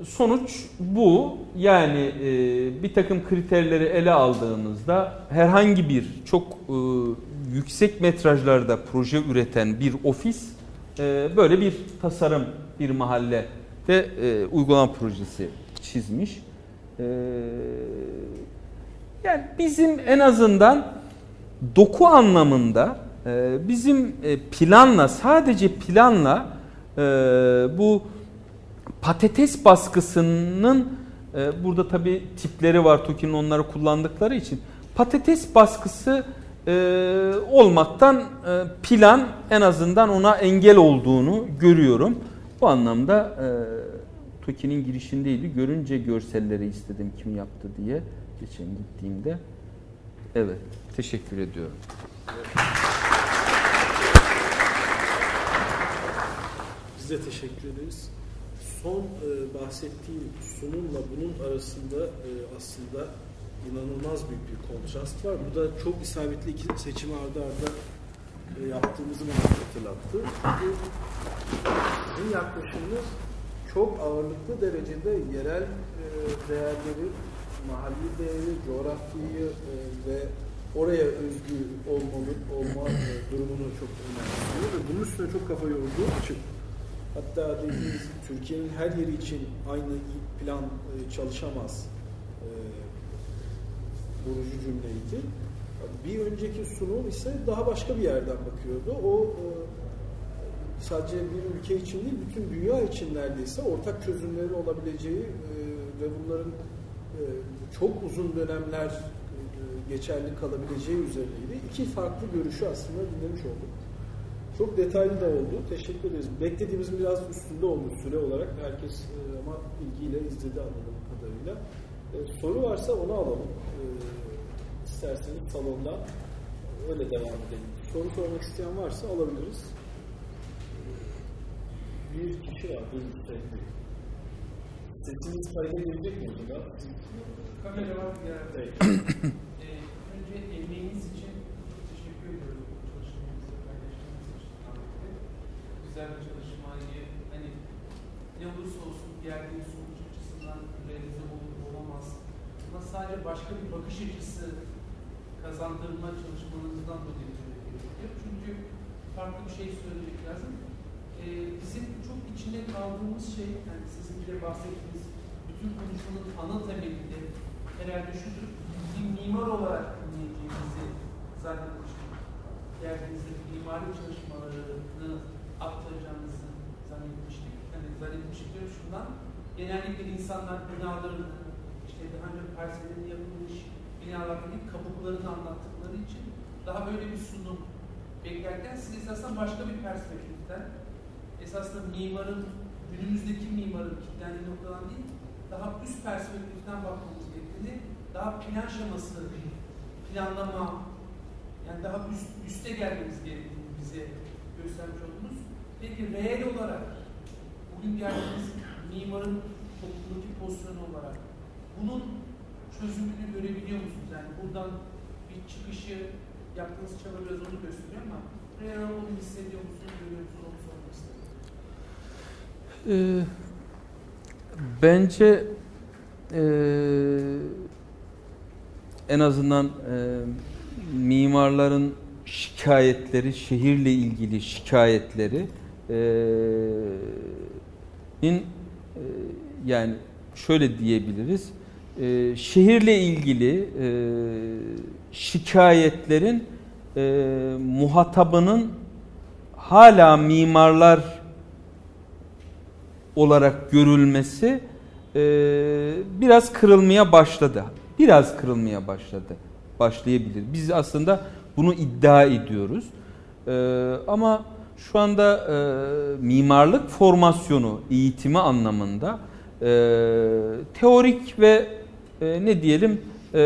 sonuç bu. Yani e, bir takım kriterleri ele aldığımızda herhangi bir çok e, yüksek metrajlarda proje üreten bir ofis e, böyle bir tasarım bir mahalle de e, uygulama projesi çizmiş. E, yani bizim en azından doku anlamında e, bizim e, planla sadece planla e, bu patates baskısının e, burada tabi tipleri var TOKİ'nin onları kullandıkları için patates baskısı e, olmaktan e, plan en azından ona engel olduğunu görüyorum. Bu anlamda e, TOKİ'nin girişindeydi. Görünce görselleri istedim kim yaptı diye geçen gittiğimde. Evet, teşekkür ediyorum. Biz teşekkür ederiz. Son e, bahsettiğim sunumla bunun arasında e, aslında inanılmaz büyük bir kontrast var. Bu da çok isabetli iki seçim ardı arda e, yaptığımızı bana hatırlattı. Çünkü yaklaşımımız çok ağırlıklı derecede yerel e, değerleri, mahalli değeri, coğrafyayı e, ve oraya özgü olmalı, olma e, durumunu çok önemsiyor ve bunun üstüne çok kafa yorduğu için hatta dediğimiz Türkiye'nin her yeri için aynı plan e, çalışamaz e, vurucu cümleydi. Bir önceki sunum ise daha başka bir yerden bakıyordu. O e, sadece bir ülke için değil, bütün dünya için neredeyse ortak çözümleri olabileceği ve bunların çok uzun dönemler geçerli kalabileceği üzerineydi. İki farklı görüşü aslında dinlemiş olduk. Çok detaylı da oldu. Teşekkür ederiz. Beklediğimizin biraz üstünde oldu süre olarak. Herkes e, ama ilgiyle izledi anladığım kadarıyla. E, soru varsa onu alalım. E, isterseniz salonda öyle devam edelim. Soru sormak isteyen varsa alabiliriz bir kişi var. Bir sürekli. Sesiniz kayda gelecek mi burada? Kamera var bir yerde. ee, önce emeğiniz için çok teşekkür ediyorum. Çalışmanızı paylaştığınız için. Ahmet'e. Güzel bir çalışmayı hani ne olursa olsun geldiği sonuç açısından realize olur olamaz. Ama sadece başka bir bakış açısı kazandırma çalışmanızdan dolayı gerekiyor. Çünkü farklı bir şey söylemek lazım e, bizim çok içinde kaldığımız şey, yani sizin bile bahsettiğiniz bütün konuşmanın ana temelinde herhalde şudur, bir mimar olarak dinleyeceğimizi zannetmiştim. Geldiğinizde mimari çalışmalarını aktaracağınızı zannetmiştik. Hani zannetmiştik diyorum şundan, genellikle insanlar binalarını, işte daha önce parsellerinde yapılmış binalardaki kabuklarını anlattıkları için daha böyle bir sunum beklerken siz esasında başka bir perspektiften esasında mimarın, günümüzdeki mimarın kilitlendiği noktadan değil, daha üst perspektiften bakmamız gerektiğini, daha plan şeması, planlama, yani daha üst, üste gelmemiz gerektiğini bize göstermiş oldunuz. Peki reel olarak, bugün geldiğimiz mimarın toplumdaki pozisyonu olarak bunun çözümünü görebiliyor musunuz? Yani buradan bir çıkışı yaptığınız çaba biraz onu gösteriyor ama reel olduğunu hissediyor musunuz, görüyor musunuz? Onu sormak istedim. Ee, bence e, en azından e, mimarların şikayetleri, şehirle ilgili şikayetleri in e, yani şöyle diyebiliriz. e, şehirle ilgili e, şikayetlerin e, muhatabının hala mimarlar olarak görülmesi biraz kırılmaya başladı. Biraz kırılmaya başladı. Başlayabilir. Biz aslında bunu iddia ediyoruz. E, ama şu anda e, mimarlık formasyonu eğitimi anlamında e, teorik ve e, ne diyelim e,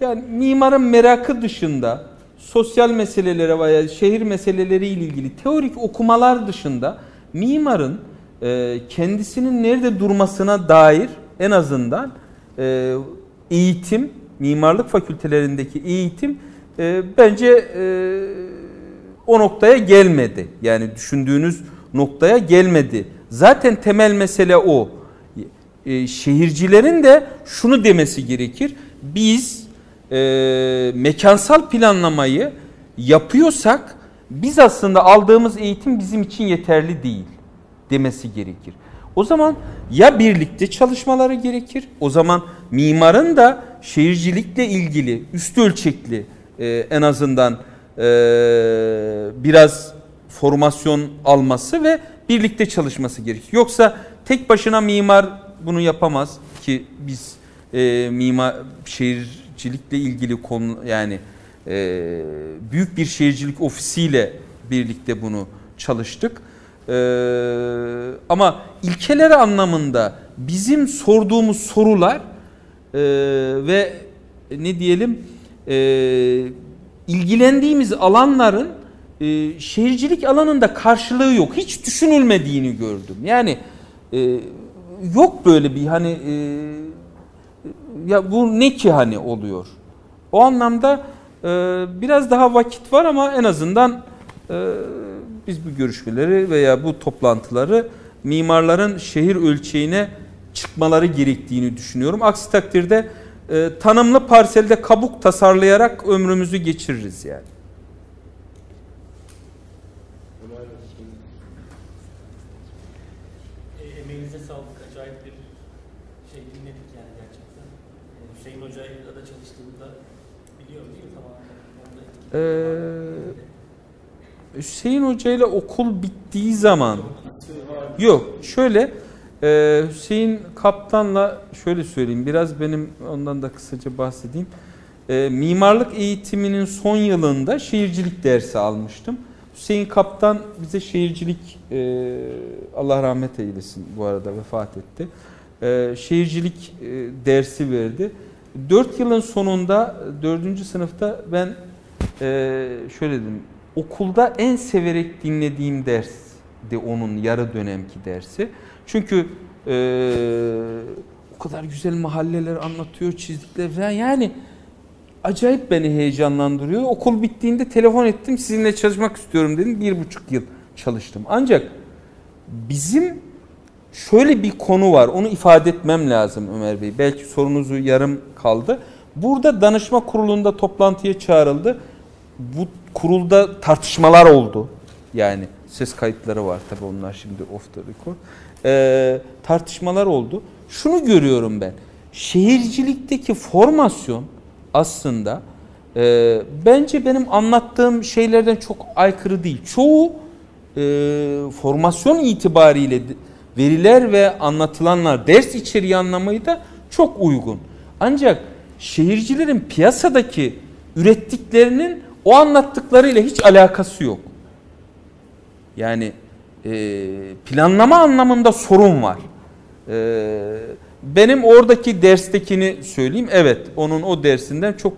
yani mimarın merakı dışında sosyal meselelere veya şehir meseleleri ile ilgili teorik okumalar dışında mimarın e, kendisinin nerede durmasına dair en azından e, eğitim, mimarlık fakültelerindeki eğitim e, bence e, o noktaya gelmedi. Yani düşündüğünüz noktaya gelmedi. Zaten temel mesele o. E, şehircilerin de şunu demesi gerekir. Biz e, mekansal planlamayı yapıyorsak biz aslında aldığımız eğitim bizim için yeterli değil demesi gerekir. O zaman ya birlikte çalışmaları gerekir. O zaman mimarın da şehircilikle ilgili üst ölçekli e, en azından e, biraz formasyon alması ve birlikte çalışması gerekir. Yoksa tek başına mimar bunu yapamaz ki biz e, mimar şehircilikle ilgili konu yani e, büyük bir şehircilik ofisiyle birlikte bunu çalıştık. E, ama ilkeleri anlamında bizim sorduğumuz sorular e, ve ne diyelim e, ilgilendiğimiz alanların e, şehircilik alanında karşılığı yok. Hiç düşünülmediğini gördüm. Yani e, yok böyle bir hani e, ya bu ne ki hani oluyor. O anlamda e, biraz daha vakit var ama en azından e, biz bu görüşmeleri veya bu toplantıları mimarların şehir ölçeğine çıkmaları gerektiğini düşünüyorum. Aksi takdirde e, tanımlı parselde kabuk tasarlayarak ömrümüzü geçiririz yani. E, emeğinize sağlık. Acayip bir şey dinledik yani gerçekten. E, Hüseyin Hoca'yla da çalıştığımda biliyorum değil mi tamamen? Ee, Hüseyin Hoca ile okul bittiği zaman yok şöyle e, Hüseyin Kaptan'la şöyle söyleyeyim biraz benim ondan da kısaca bahsedeyim. E, mimarlık eğitiminin son yılında şehircilik dersi almıştım. Hüseyin Kaptan bize şehircilik e, Allah rahmet eylesin bu arada vefat etti. E, şehircilik e, dersi verdi. 4 yılın sonunda 4. sınıfta ben e, şöyle dedim okulda en severek dinlediğim ders de onun yarı dönemki dersi. Çünkü e, o kadar güzel mahalleler anlatıyor, çizdikler falan yani acayip beni heyecanlandırıyor. Okul bittiğinde telefon ettim sizinle çalışmak istiyorum dedim. Bir buçuk yıl çalıştım. Ancak bizim şöyle bir konu var onu ifade etmem lazım Ömer Bey. Belki sorunuzu yarım kaldı. Burada danışma kurulunda toplantıya çağrıldı. Bu kurulda tartışmalar oldu. Yani ses kayıtları var tabi onlar şimdi off the record. Ee, tartışmalar oldu. Şunu görüyorum ben. Şehircilikteki formasyon aslında e, bence benim anlattığım şeylerden çok aykırı değil. Çoğu e, formasyon itibariyle veriler ve anlatılanlar ders içeriği anlamıyla çok uygun. Ancak şehircilerin piyasadaki ürettiklerinin o anlattıklarıyla hiç alakası yok. Yani e, planlama anlamında sorun var. E, benim oradaki derstekini söyleyeyim. Evet onun o dersinden çok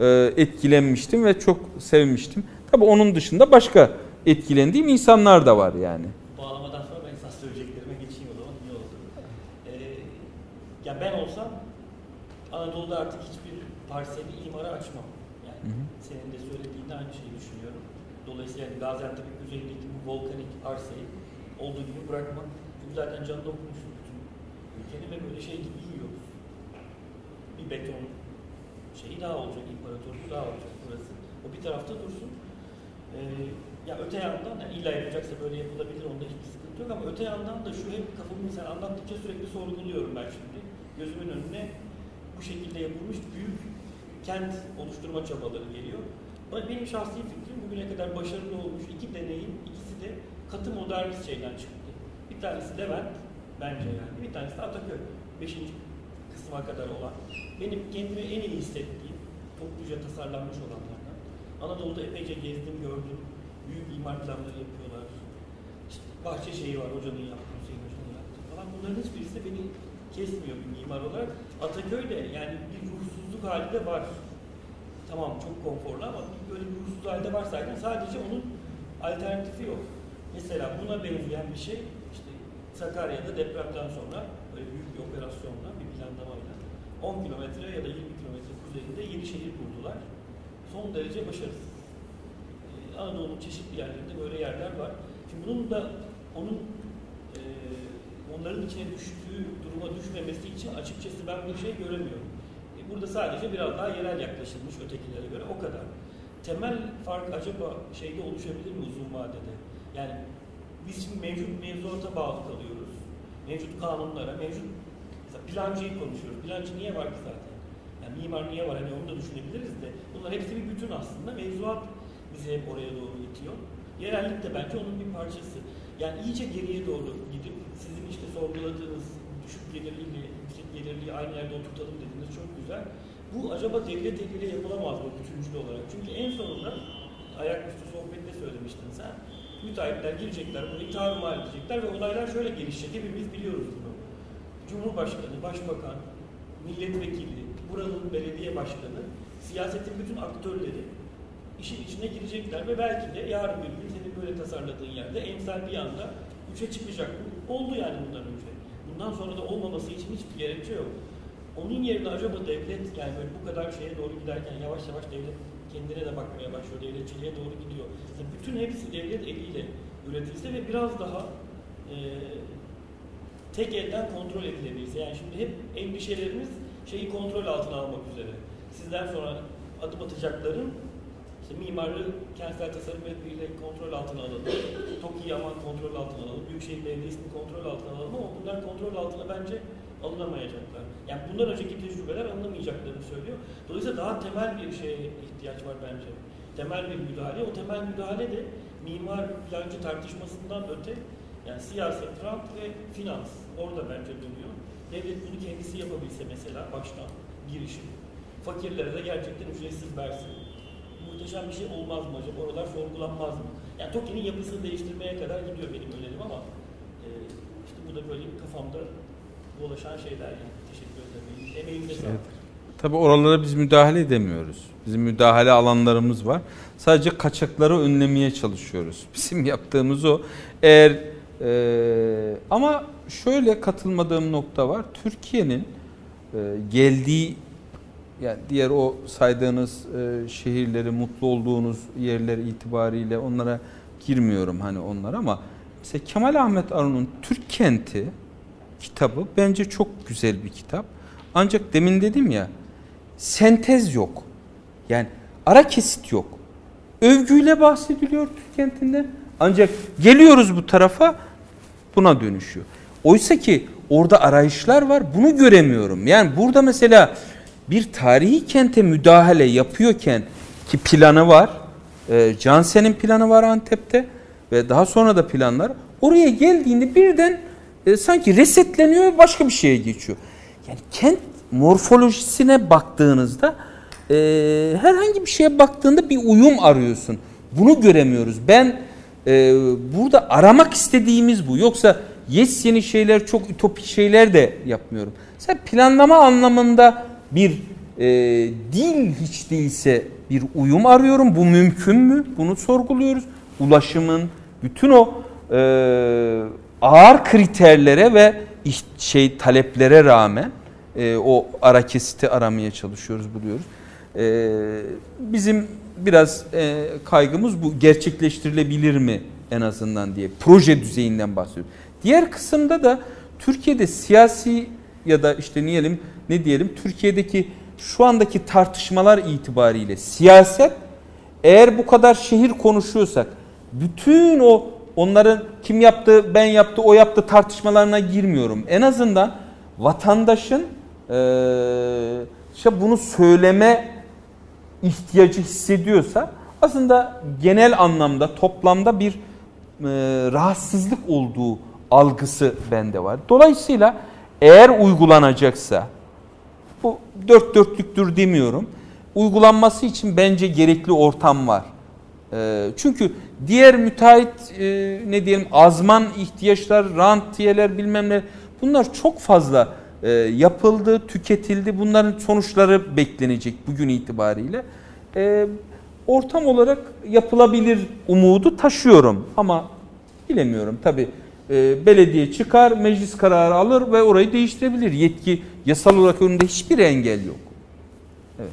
e, etkilenmiştim ve çok sevmiştim. Tabi onun dışında başka etkilendiğim insanlar da var yani. Bağlamadan sonra ben esas söyleyeceklerime geçeyim o zaman iyi oldu. Ee, ya ben olsam Anadolu'da artık hiçbir parseli imara açmam. Yani Hı hı. senin de söylediğin aynı şeyi düşünüyorum. Dolayısıyla yani Gaziantep'in üzerindeki volkanik arsayı olduğu gibi bırakmak. Çünkü zaten canlı okumuşsun bütün ülkeni ve böyle şey gibi yiyoruz. Bir beton şeyi daha olacak, imparatorluğu daha olacak burası. O bir tarafta dursun. Ee, Ya öte yandan yani illa yapacaksa böyle yapılabilir onda hiçbir sıkıntı yok ama öte yandan da şu hep kafamı sen anlattıkça sürekli sorguluyorum ben şimdi. Gözümün önüne bu şekilde yapılmış büyük kent oluşturma çabaları geliyor. Benim şahsi fikrim bugüne kadar başarılı olmuş iki deneyin ikisi de katı modernist şeyden çıktı. Bir tanesi Levent bence yani. Bir tanesi de Ataköy. Beşinci kısma kadar olan. Benim kendimi en iyi hissettiğim topluca tasarlanmış olanlardan. Anadolu'da epeyce gezdim, gördüm. Büyük imar planları yapıyorlar. İşte Bahçeşehir var, hocanın yaptığı, Hüseyin Hoca'nın yaptığı falan. Bunların hiçbirisi beni kesmiyor bir mimar olarak. Ataköy'de yani bir ruhsuzluk hali de var. Tamam çok konforlu ama böyle bir ruhsuz halde var zaten. Sadece onun alternatifi yok. Mesela buna benzeyen bir şey işte Sakarya'da depremden sonra böyle büyük bir operasyonla bir planlamayla 10 kilometre ya da 20 kilometre kuzeyinde yeni şehir kurdular. Son derece başarısız. Ee, Anadolu'nun çeşitli yerlerinde böyle yerler var. Şimdi bunun da onun e, onların içine düştüğü duruma düşmemesi için açıkçası ben bir şey göremiyorum. E, burada sadece biraz daha yerel yaklaşılmış ötekilere göre o kadar. Temel fark acaba şeyde oluşabilir mi uzun vadede? Yani biz şimdi mevcut mevzuata bağlı kalıyoruz. Mevcut kanunlara, mevcut mesela plancıyı konuşuyoruz. Plancı niye var ki zaten? Yani mimar niye var? Hani onu da düşünebiliriz de. Bunlar hepsi bir bütün aslında. Mevzuat bizi hep oraya doğru itiyor. Yerellik de bence onun bir parçası. Yani iyice geriye doğru gidip sizin işte sorguladığınız düşük gelirliyle yüksek gelirliği aynı yerde oturtalım dediğiniz çok güzel. Bu acaba devlet eliyle yapılamaz mı bütüncül olarak? Çünkü en sonunda ayaküstü sohbette söylemiştin sen müteahhitler girecekler, burayı tarumar edecekler ve olaylar şöyle gelişecek. Hepimiz biliyoruz bunu. Cumhurbaşkanı, başbakan, milletvekili, buranın belediye başkanı, siyasetin bütün aktörleri işin içine girecekler ve belki de yarın bir gün senin böyle tasarladığın yerde emsal bir anda üçe çıkacak. Bu oldu yani bundan önce. Bundan sonra da olmaması için hiçbir gerekçe yok. Onun yerine acaba devlet yani böyle bu kadar şeye doğru giderken yavaş yavaş devlet kendine de bakmaya başlıyor, devletçiliğe doğru gidiyor. Yani bütün hepsi devlet eliyle üretilse ve biraz daha e, tek elden kontrol edilebilse. Yani şimdi hep endişelerimiz şeyi kontrol altına almak üzere. Sizden sonra adım atacakların işte mimarlığı kentsel tasarım ile kontrol altına alalım. TOKİ'yi aman kontrol altına alalım. Büyükşehir Belediyesi'ni kontrol altına alalım ama bunlar kontrol altına bence alınamayacaklar. Yani bundan önceki tecrübeler alınamayacaklarını söylüyor. Dolayısıyla daha temel bir şeye ihtiyaç var bence. Temel bir müdahale. O temel müdahale de mimar plancı tartışmasından öte yani siyaset, rant ve finans orada bence dönüyor. Devlet bunu kendisi yapabilse mesela baştan girişim. Fakirlere de gerçekten ücretsiz versin. Muhteşem bir şey olmaz mı acaba? Oralar sorgulanmaz mı? Yani TOKİ'nin yapısını değiştirmeye kadar gidiyor benim önerim ama e, işte bu da böyle kafamda dolaşan şeyler yani. Sağlık. Evet. Tabii oralara biz müdahale edemiyoruz. Bizim müdahale alanlarımız var. Sadece kaçakları önlemeye çalışıyoruz. <laughs> Bizim yaptığımız o. Eğer e, ama şöyle katılmadığım nokta var. Türkiye'nin e, geldiği yani diğer o saydığınız e, şehirleri, mutlu olduğunuz yerler itibariyle onlara girmiyorum hani onlar ama mesela Kemal Ahmet Arun'un Türk Kenti kitabı bence çok güzel bir kitap. Ancak demin dedim ya sentez yok. Yani ara kesit yok. Övgüyle bahsediliyor Türk kentinden. Ancak geliyoruz bu tarafa buna dönüşüyor. Oysa ki orada arayışlar var bunu göremiyorum. Yani burada mesela bir tarihi kente müdahale yapıyorken ki planı var. E, Cansen'in planı var Antep'te ve daha sonra da planlar. Oraya geldiğinde birden e, sanki resetleniyor başka bir şeye geçiyor. Yani kent morfolojisine baktığınızda e, herhangi bir şeye baktığında bir uyum arıyorsun. Bunu göremiyoruz. Ben e, burada aramak istediğimiz bu. Yoksa yes yeni şeyler çok ütopik şeyler de yapmıyorum. Sen planlama anlamında bir e, dil hiç değilse bir uyum arıyorum. Bu mümkün mü? Bunu sorguluyoruz. Ulaşımın bütün o e, ağır kriterlere ve şey taleplere rağmen e, o ara kesiti aramaya çalışıyoruz, buluyoruz. E, bizim biraz e, kaygımız bu gerçekleştirilebilir mi en azından diye proje düzeyinden bahsediyoruz. Diğer kısımda da Türkiye'de siyasi ya da işte niyelim ne diyelim Türkiye'deki şu andaki tartışmalar itibariyle siyaset eğer bu kadar şehir konuşuyorsak bütün o onların kim yaptı, ben yaptı, o yaptı tartışmalarına girmiyorum. En azından vatandaşın e, işte bunu söyleme ihtiyacı hissediyorsa aslında genel anlamda toplamda bir e, rahatsızlık olduğu algısı bende var. Dolayısıyla eğer uygulanacaksa bu dört dörtlüktür demiyorum. Uygulanması için bence gerekli ortam var. E, çünkü diğer müteahhit e, ne diyelim azman ihtiyaçlar, rantiyeler bilmem ne bunlar çok fazla e, yapıldı, tüketildi. Bunların sonuçları beklenecek bugün itibariyle. E, ortam olarak yapılabilir umudu taşıyorum ama bilemiyorum tabi. E, belediye çıkar, meclis kararı alır ve orayı değiştirebilir. Yetki yasal olarak önünde hiçbir engel yok. Evet.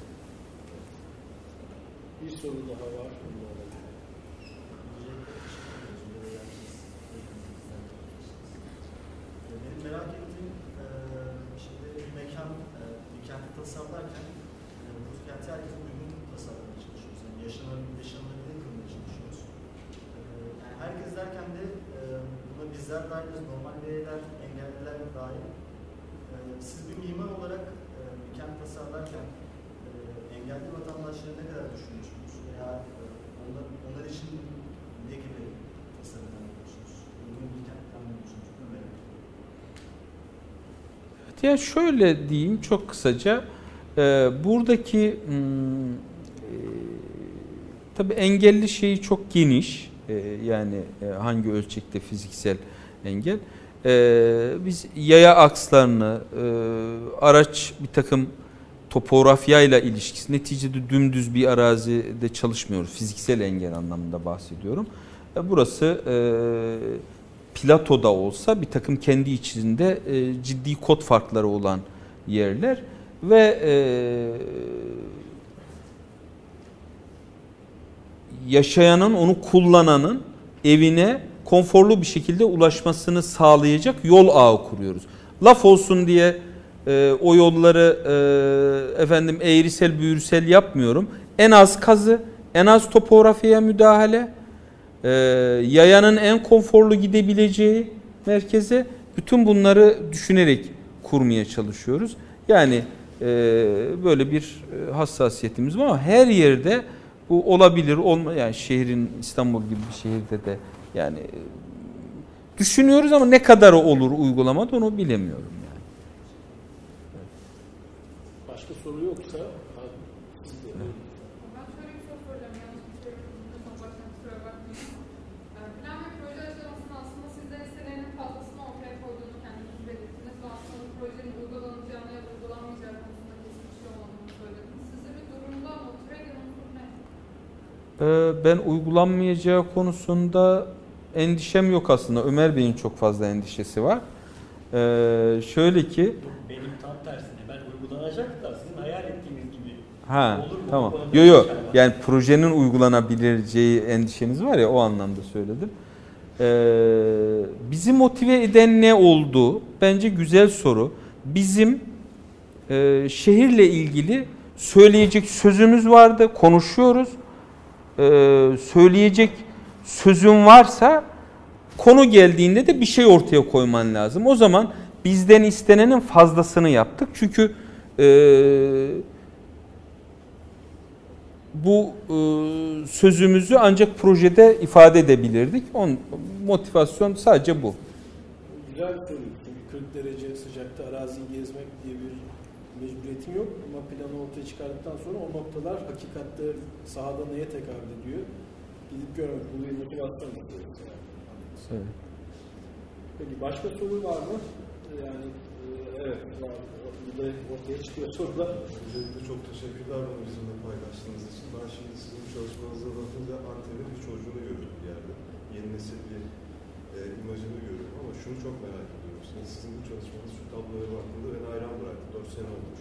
Bir soru daha var. Benim merak ettiğim e, şimdi bir mekan, e, bir kenti tasarlarken e, bu kenti herkese uygun tasarlamaya çalışıyoruz. Yani yaşanabilir, yaşanabilir kılmaya çalışıyoruz. E, yani herkes derken de e, buna bizler dahil, normal bireyler, engelliler dahil. E, siz bir mimar olarak e, bir kent tasarlarken e, engelli vatandaşları ne kadar düşünüyorsunuz? Veya e, onlar, onlar için ne gibi tasarımlar yapıyorsunuz? Uygun bir kent planlıyor musunuz? Bunu merak ediyorum. Şöyle diyeyim çok kısaca. Ee, buradaki hmm, e, tabii engelli şeyi çok geniş. Ee, yani e, hangi ölçekte fiziksel engel. Ee, biz yaya akslarını, e, araç bir takım topografyayla ilişkisi. Neticede dümdüz bir arazide çalışmıyoruz. Fiziksel engel anlamında bahsediyorum. E, burası e, platoda olsa bir takım kendi içinde e, ciddi kod farkları olan yerler ve e, yaşayanın onu kullananın evine konforlu bir şekilde ulaşmasını sağlayacak yol ağı kuruyoruz. Laf olsun diye e, o yolları e, efendim eğrisel büğürsel yapmıyorum. En az kazı, en az topografiye müdahale, e, yayanın en konforlu gidebileceği merkeze bütün bunları düşünerek kurmaya çalışıyoruz. Yani e, böyle bir e, hassasiyetimiz var ama her yerde bu olabilir olma yani şehrin İstanbul gibi bir şehirde de yani e, düşünüyoruz ama ne kadar olur uygulamada onu bilemiyorum yani. Başka soru yoksa abi, siz de- Ben şöyle bir soru soracağım. Yanlış bir şey yapıyorsam baştan kusura bakmayın. Ee, Plan ve proje aşamasında aslında sizler istenenin fazlasını ortaya koyduğunu kendiniz belirttiniz ve aslında bu projenin uygulanacağını ya da uygulanmayacağı konusunda kesin bir şey olmadığını söylediniz. Sizde bir durumda motive eden unsur ne? Ee, Ben uygulanmayacağı konusunda endişem yok aslında. Ömer Bey'in çok fazla endişesi var. Ee, şöyle ki Benim tam tersine ben uygulanacak da sizin hayal ettiğiniz gibi Ha olur mu? tamam. Yo yo inşallah. yani projenin uygulanabileceği endişeniz var ya o anlamda söyledim. Ee, bizi motive eden ne oldu? Bence güzel soru. Bizim e, şehirle ilgili söyleyecek sözümüz vardı, konuşuyoruz. Ee, söyleyecek sözün varsa konu geldiğinde de bir şey ortaya koyman lazım. O zaman bizden istenenin fazlasını yaptık. Çünkü e, bu e, sözümüzü ancak projede ifade edebilirdik. On, motivasyon sadece bu. Güzel bir soru. Çünkü 40 derece sıcakta araziyi gezmek diye bir mecburiyetim yok. Ortaya çıkardıktan sonra o noktalar hakikatte sahada neye tekabül ediyor? Gidip görmek. Bu bir motivasyon. Yani. Evet. Peki başka soru var mı? Yani e, evet. Burada ortaya çıkıyor sorular. Öncelikle çok teşekkürler bunu bizimle paylaştığınız için. Ben şimdi sizin çalışmanıza bakınca Antep'in bir çocuğunu görüyorum bir yerde. Yeni nesil bir e, imajını görüyorum ama şunu çok merak ediyorum. Şimdi sizin bu çalışmanız şu tabloya baktığımda beni hayran bıraktı. 4 sene olmuş.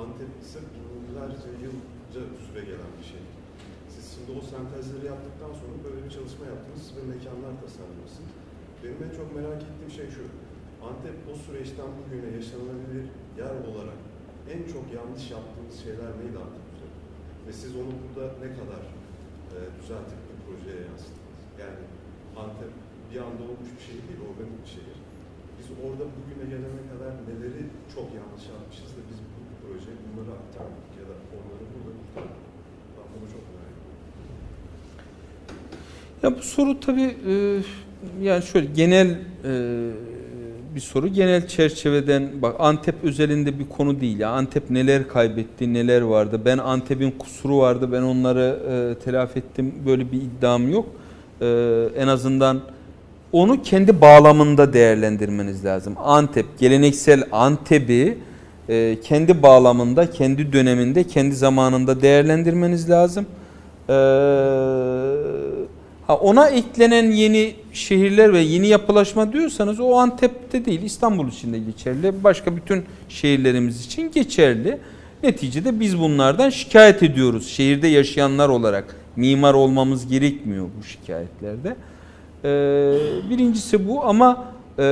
Antep ise binlerce yılca süre gelen bir şey. Siz şimdi o sentezleri yaptıktan sonra böyle bir çalışma yaptınız ve mekanlar tasarlamışsınız. Benim en çok merak ettiğim şey şu. Antep o süreçten bugüne yaşanılabilir yer olarak en çok yanlış yaptığınız şeyler neydi Antep üzerinde? Ve siz onu burada ne kadar e, düzeltip bir projeye yansıttınız? Yani Antep bir anda olmuş bir şehir değil, organik bir şehir. Biz orada bugüne gelene kadar neleri çok yanlış yapmışız da projeye bunları aktardık ya da onları burada kurtardık. Ben çok merak. Ya bu soru tabii e, yani şöyle genel e, bir soru. Genel çerçeveden bak Antep özelinde bir konu değil. Ya. Antep neler kaybetti, neler vardı. Ben Antep'in kusuru vardı. Ben onları e, telafi ettim. Böyle bir iddiam yok. E, en azından onu kendi bağlamında değerlendirmeniz lazım. Antep, geleneksel Antep'i e, kendi bağlamında, kendi döneminde, kendi zamanında değerlendirmeniz lazım. Eee Ha ona eklenen yeni şehirler ve yeni yapılaşma diyorsanız o Antep'te değil İstanbul için de geçerli. Başka bütün şehirlerimiz için geçerli. Neticede biz bunlardan şikayet ediyoruz. Şehirde yaşayanlar olarak mimar olmamız gerekmiyor bu şikayetlerde. Ee, birincisi bu ama e,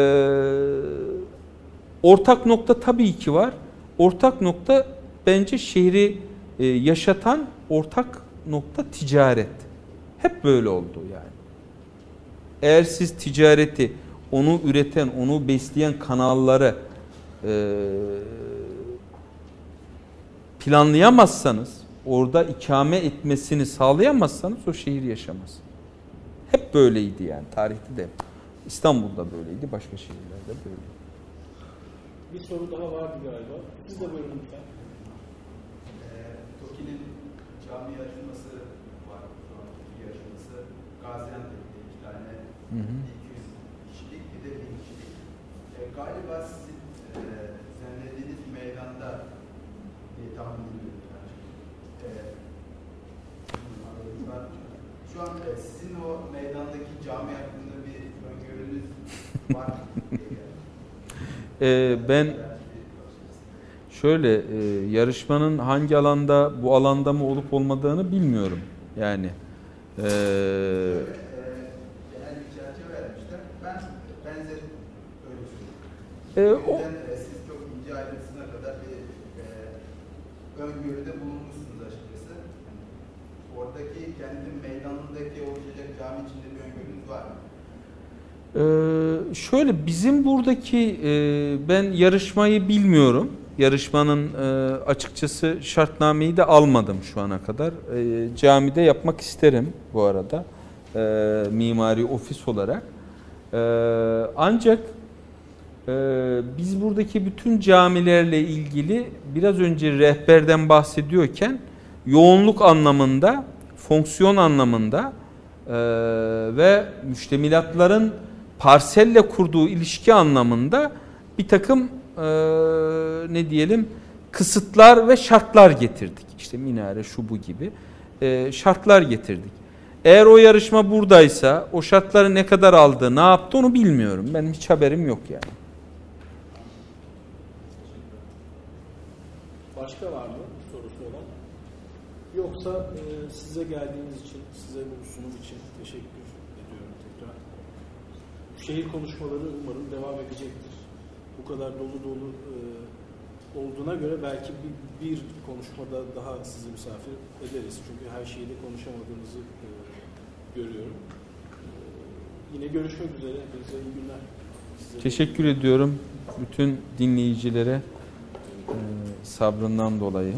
ortak nokta tabii ki var. Ortak nokta bence şehri e, yaşatan ortak nokta ticaret. Hep böyle oldu yani. Eğer siz ticareti, onu üreten, onu besleyen kanalları e, planlayamazsanız, orada ikame etmesini sağlayamazsanız o şehir yaşamaz. Hep böyleydi yani tarihte de. İstanbul'da böyleydi, başka şehirlerde böyle. Bir soru daha vardı galiba. Siz de buyurun lütfen. TOKİ'nin cami yarışması var. Şu an TOKİ yarışması. Gaziantep'te iki tane Hı hı. 200 kişilik bir de 1000 kişilik. Ee, galiba sizin e, düzenlediğiniz meydanda diye tahmin ediyorum. ben. Ee, şu an, e, sizin o meydandaki cami hakkında bir öngörünüz var <laughs> Ee, ben Şöyle e, yarışmanın hangi alanda bu alanda mı olup olmadığını bilmiyorum. Yani e, Böyle, e, genel bir çerçeve vermişler. Ben benzer öyle söyleyeyim. e, o, Yüzden, e, siz çok ince ayrıntısına kadar bir e, öngörüde bulunmuşsunuz açıkçası. Oradaki kendi meydanındaki oluşacak cami içinde bir öngörünüz var mı? Ee, şöyle bizim buradaki e, ben yarışmayı bilmiyorum. Yarışmanın e, açıkçası şartnameyi de almadım şu ana kadar. E, camide yapmak isterim bu arada. E, mimari ofis olarak. E, ancak e, biz buradaki bütün camilerle ilgili biraz önce rehberden bahsediyorken yoğunluk anlamında, fonksiyon anlamında e, ve müştemilatların parselle kurduğu ilişki anlamında bir takım e, ne diyelim kısıtlar ve şartlar getirdik. İşte minare şu bu gibi e, şartlar getirdik. Eğer o yarışma buradaysa o şartları ne kadar aldı, ne yaptı onu bilmiyorum. Benim hiç haberim yok yani. Başka var mı sorusu olan? Yoksa e, size geldiğiniz için, size bu sunum için teşekkür ediyorum tekrar. Şehir konuşmaları umarım devam edecektir. Bu kadar dolu dolu e, olduğuna göre belki bir, bir konuşmada daha sizi misafir ederiz. Çünkü her şeyi de konuşamadığınızı e, görüyorum. E, yine görüşmek üzere. Hepinize iyi günler. Size Teşekkür ediyorum bütün dinleyicilere e, sabrından dolayı.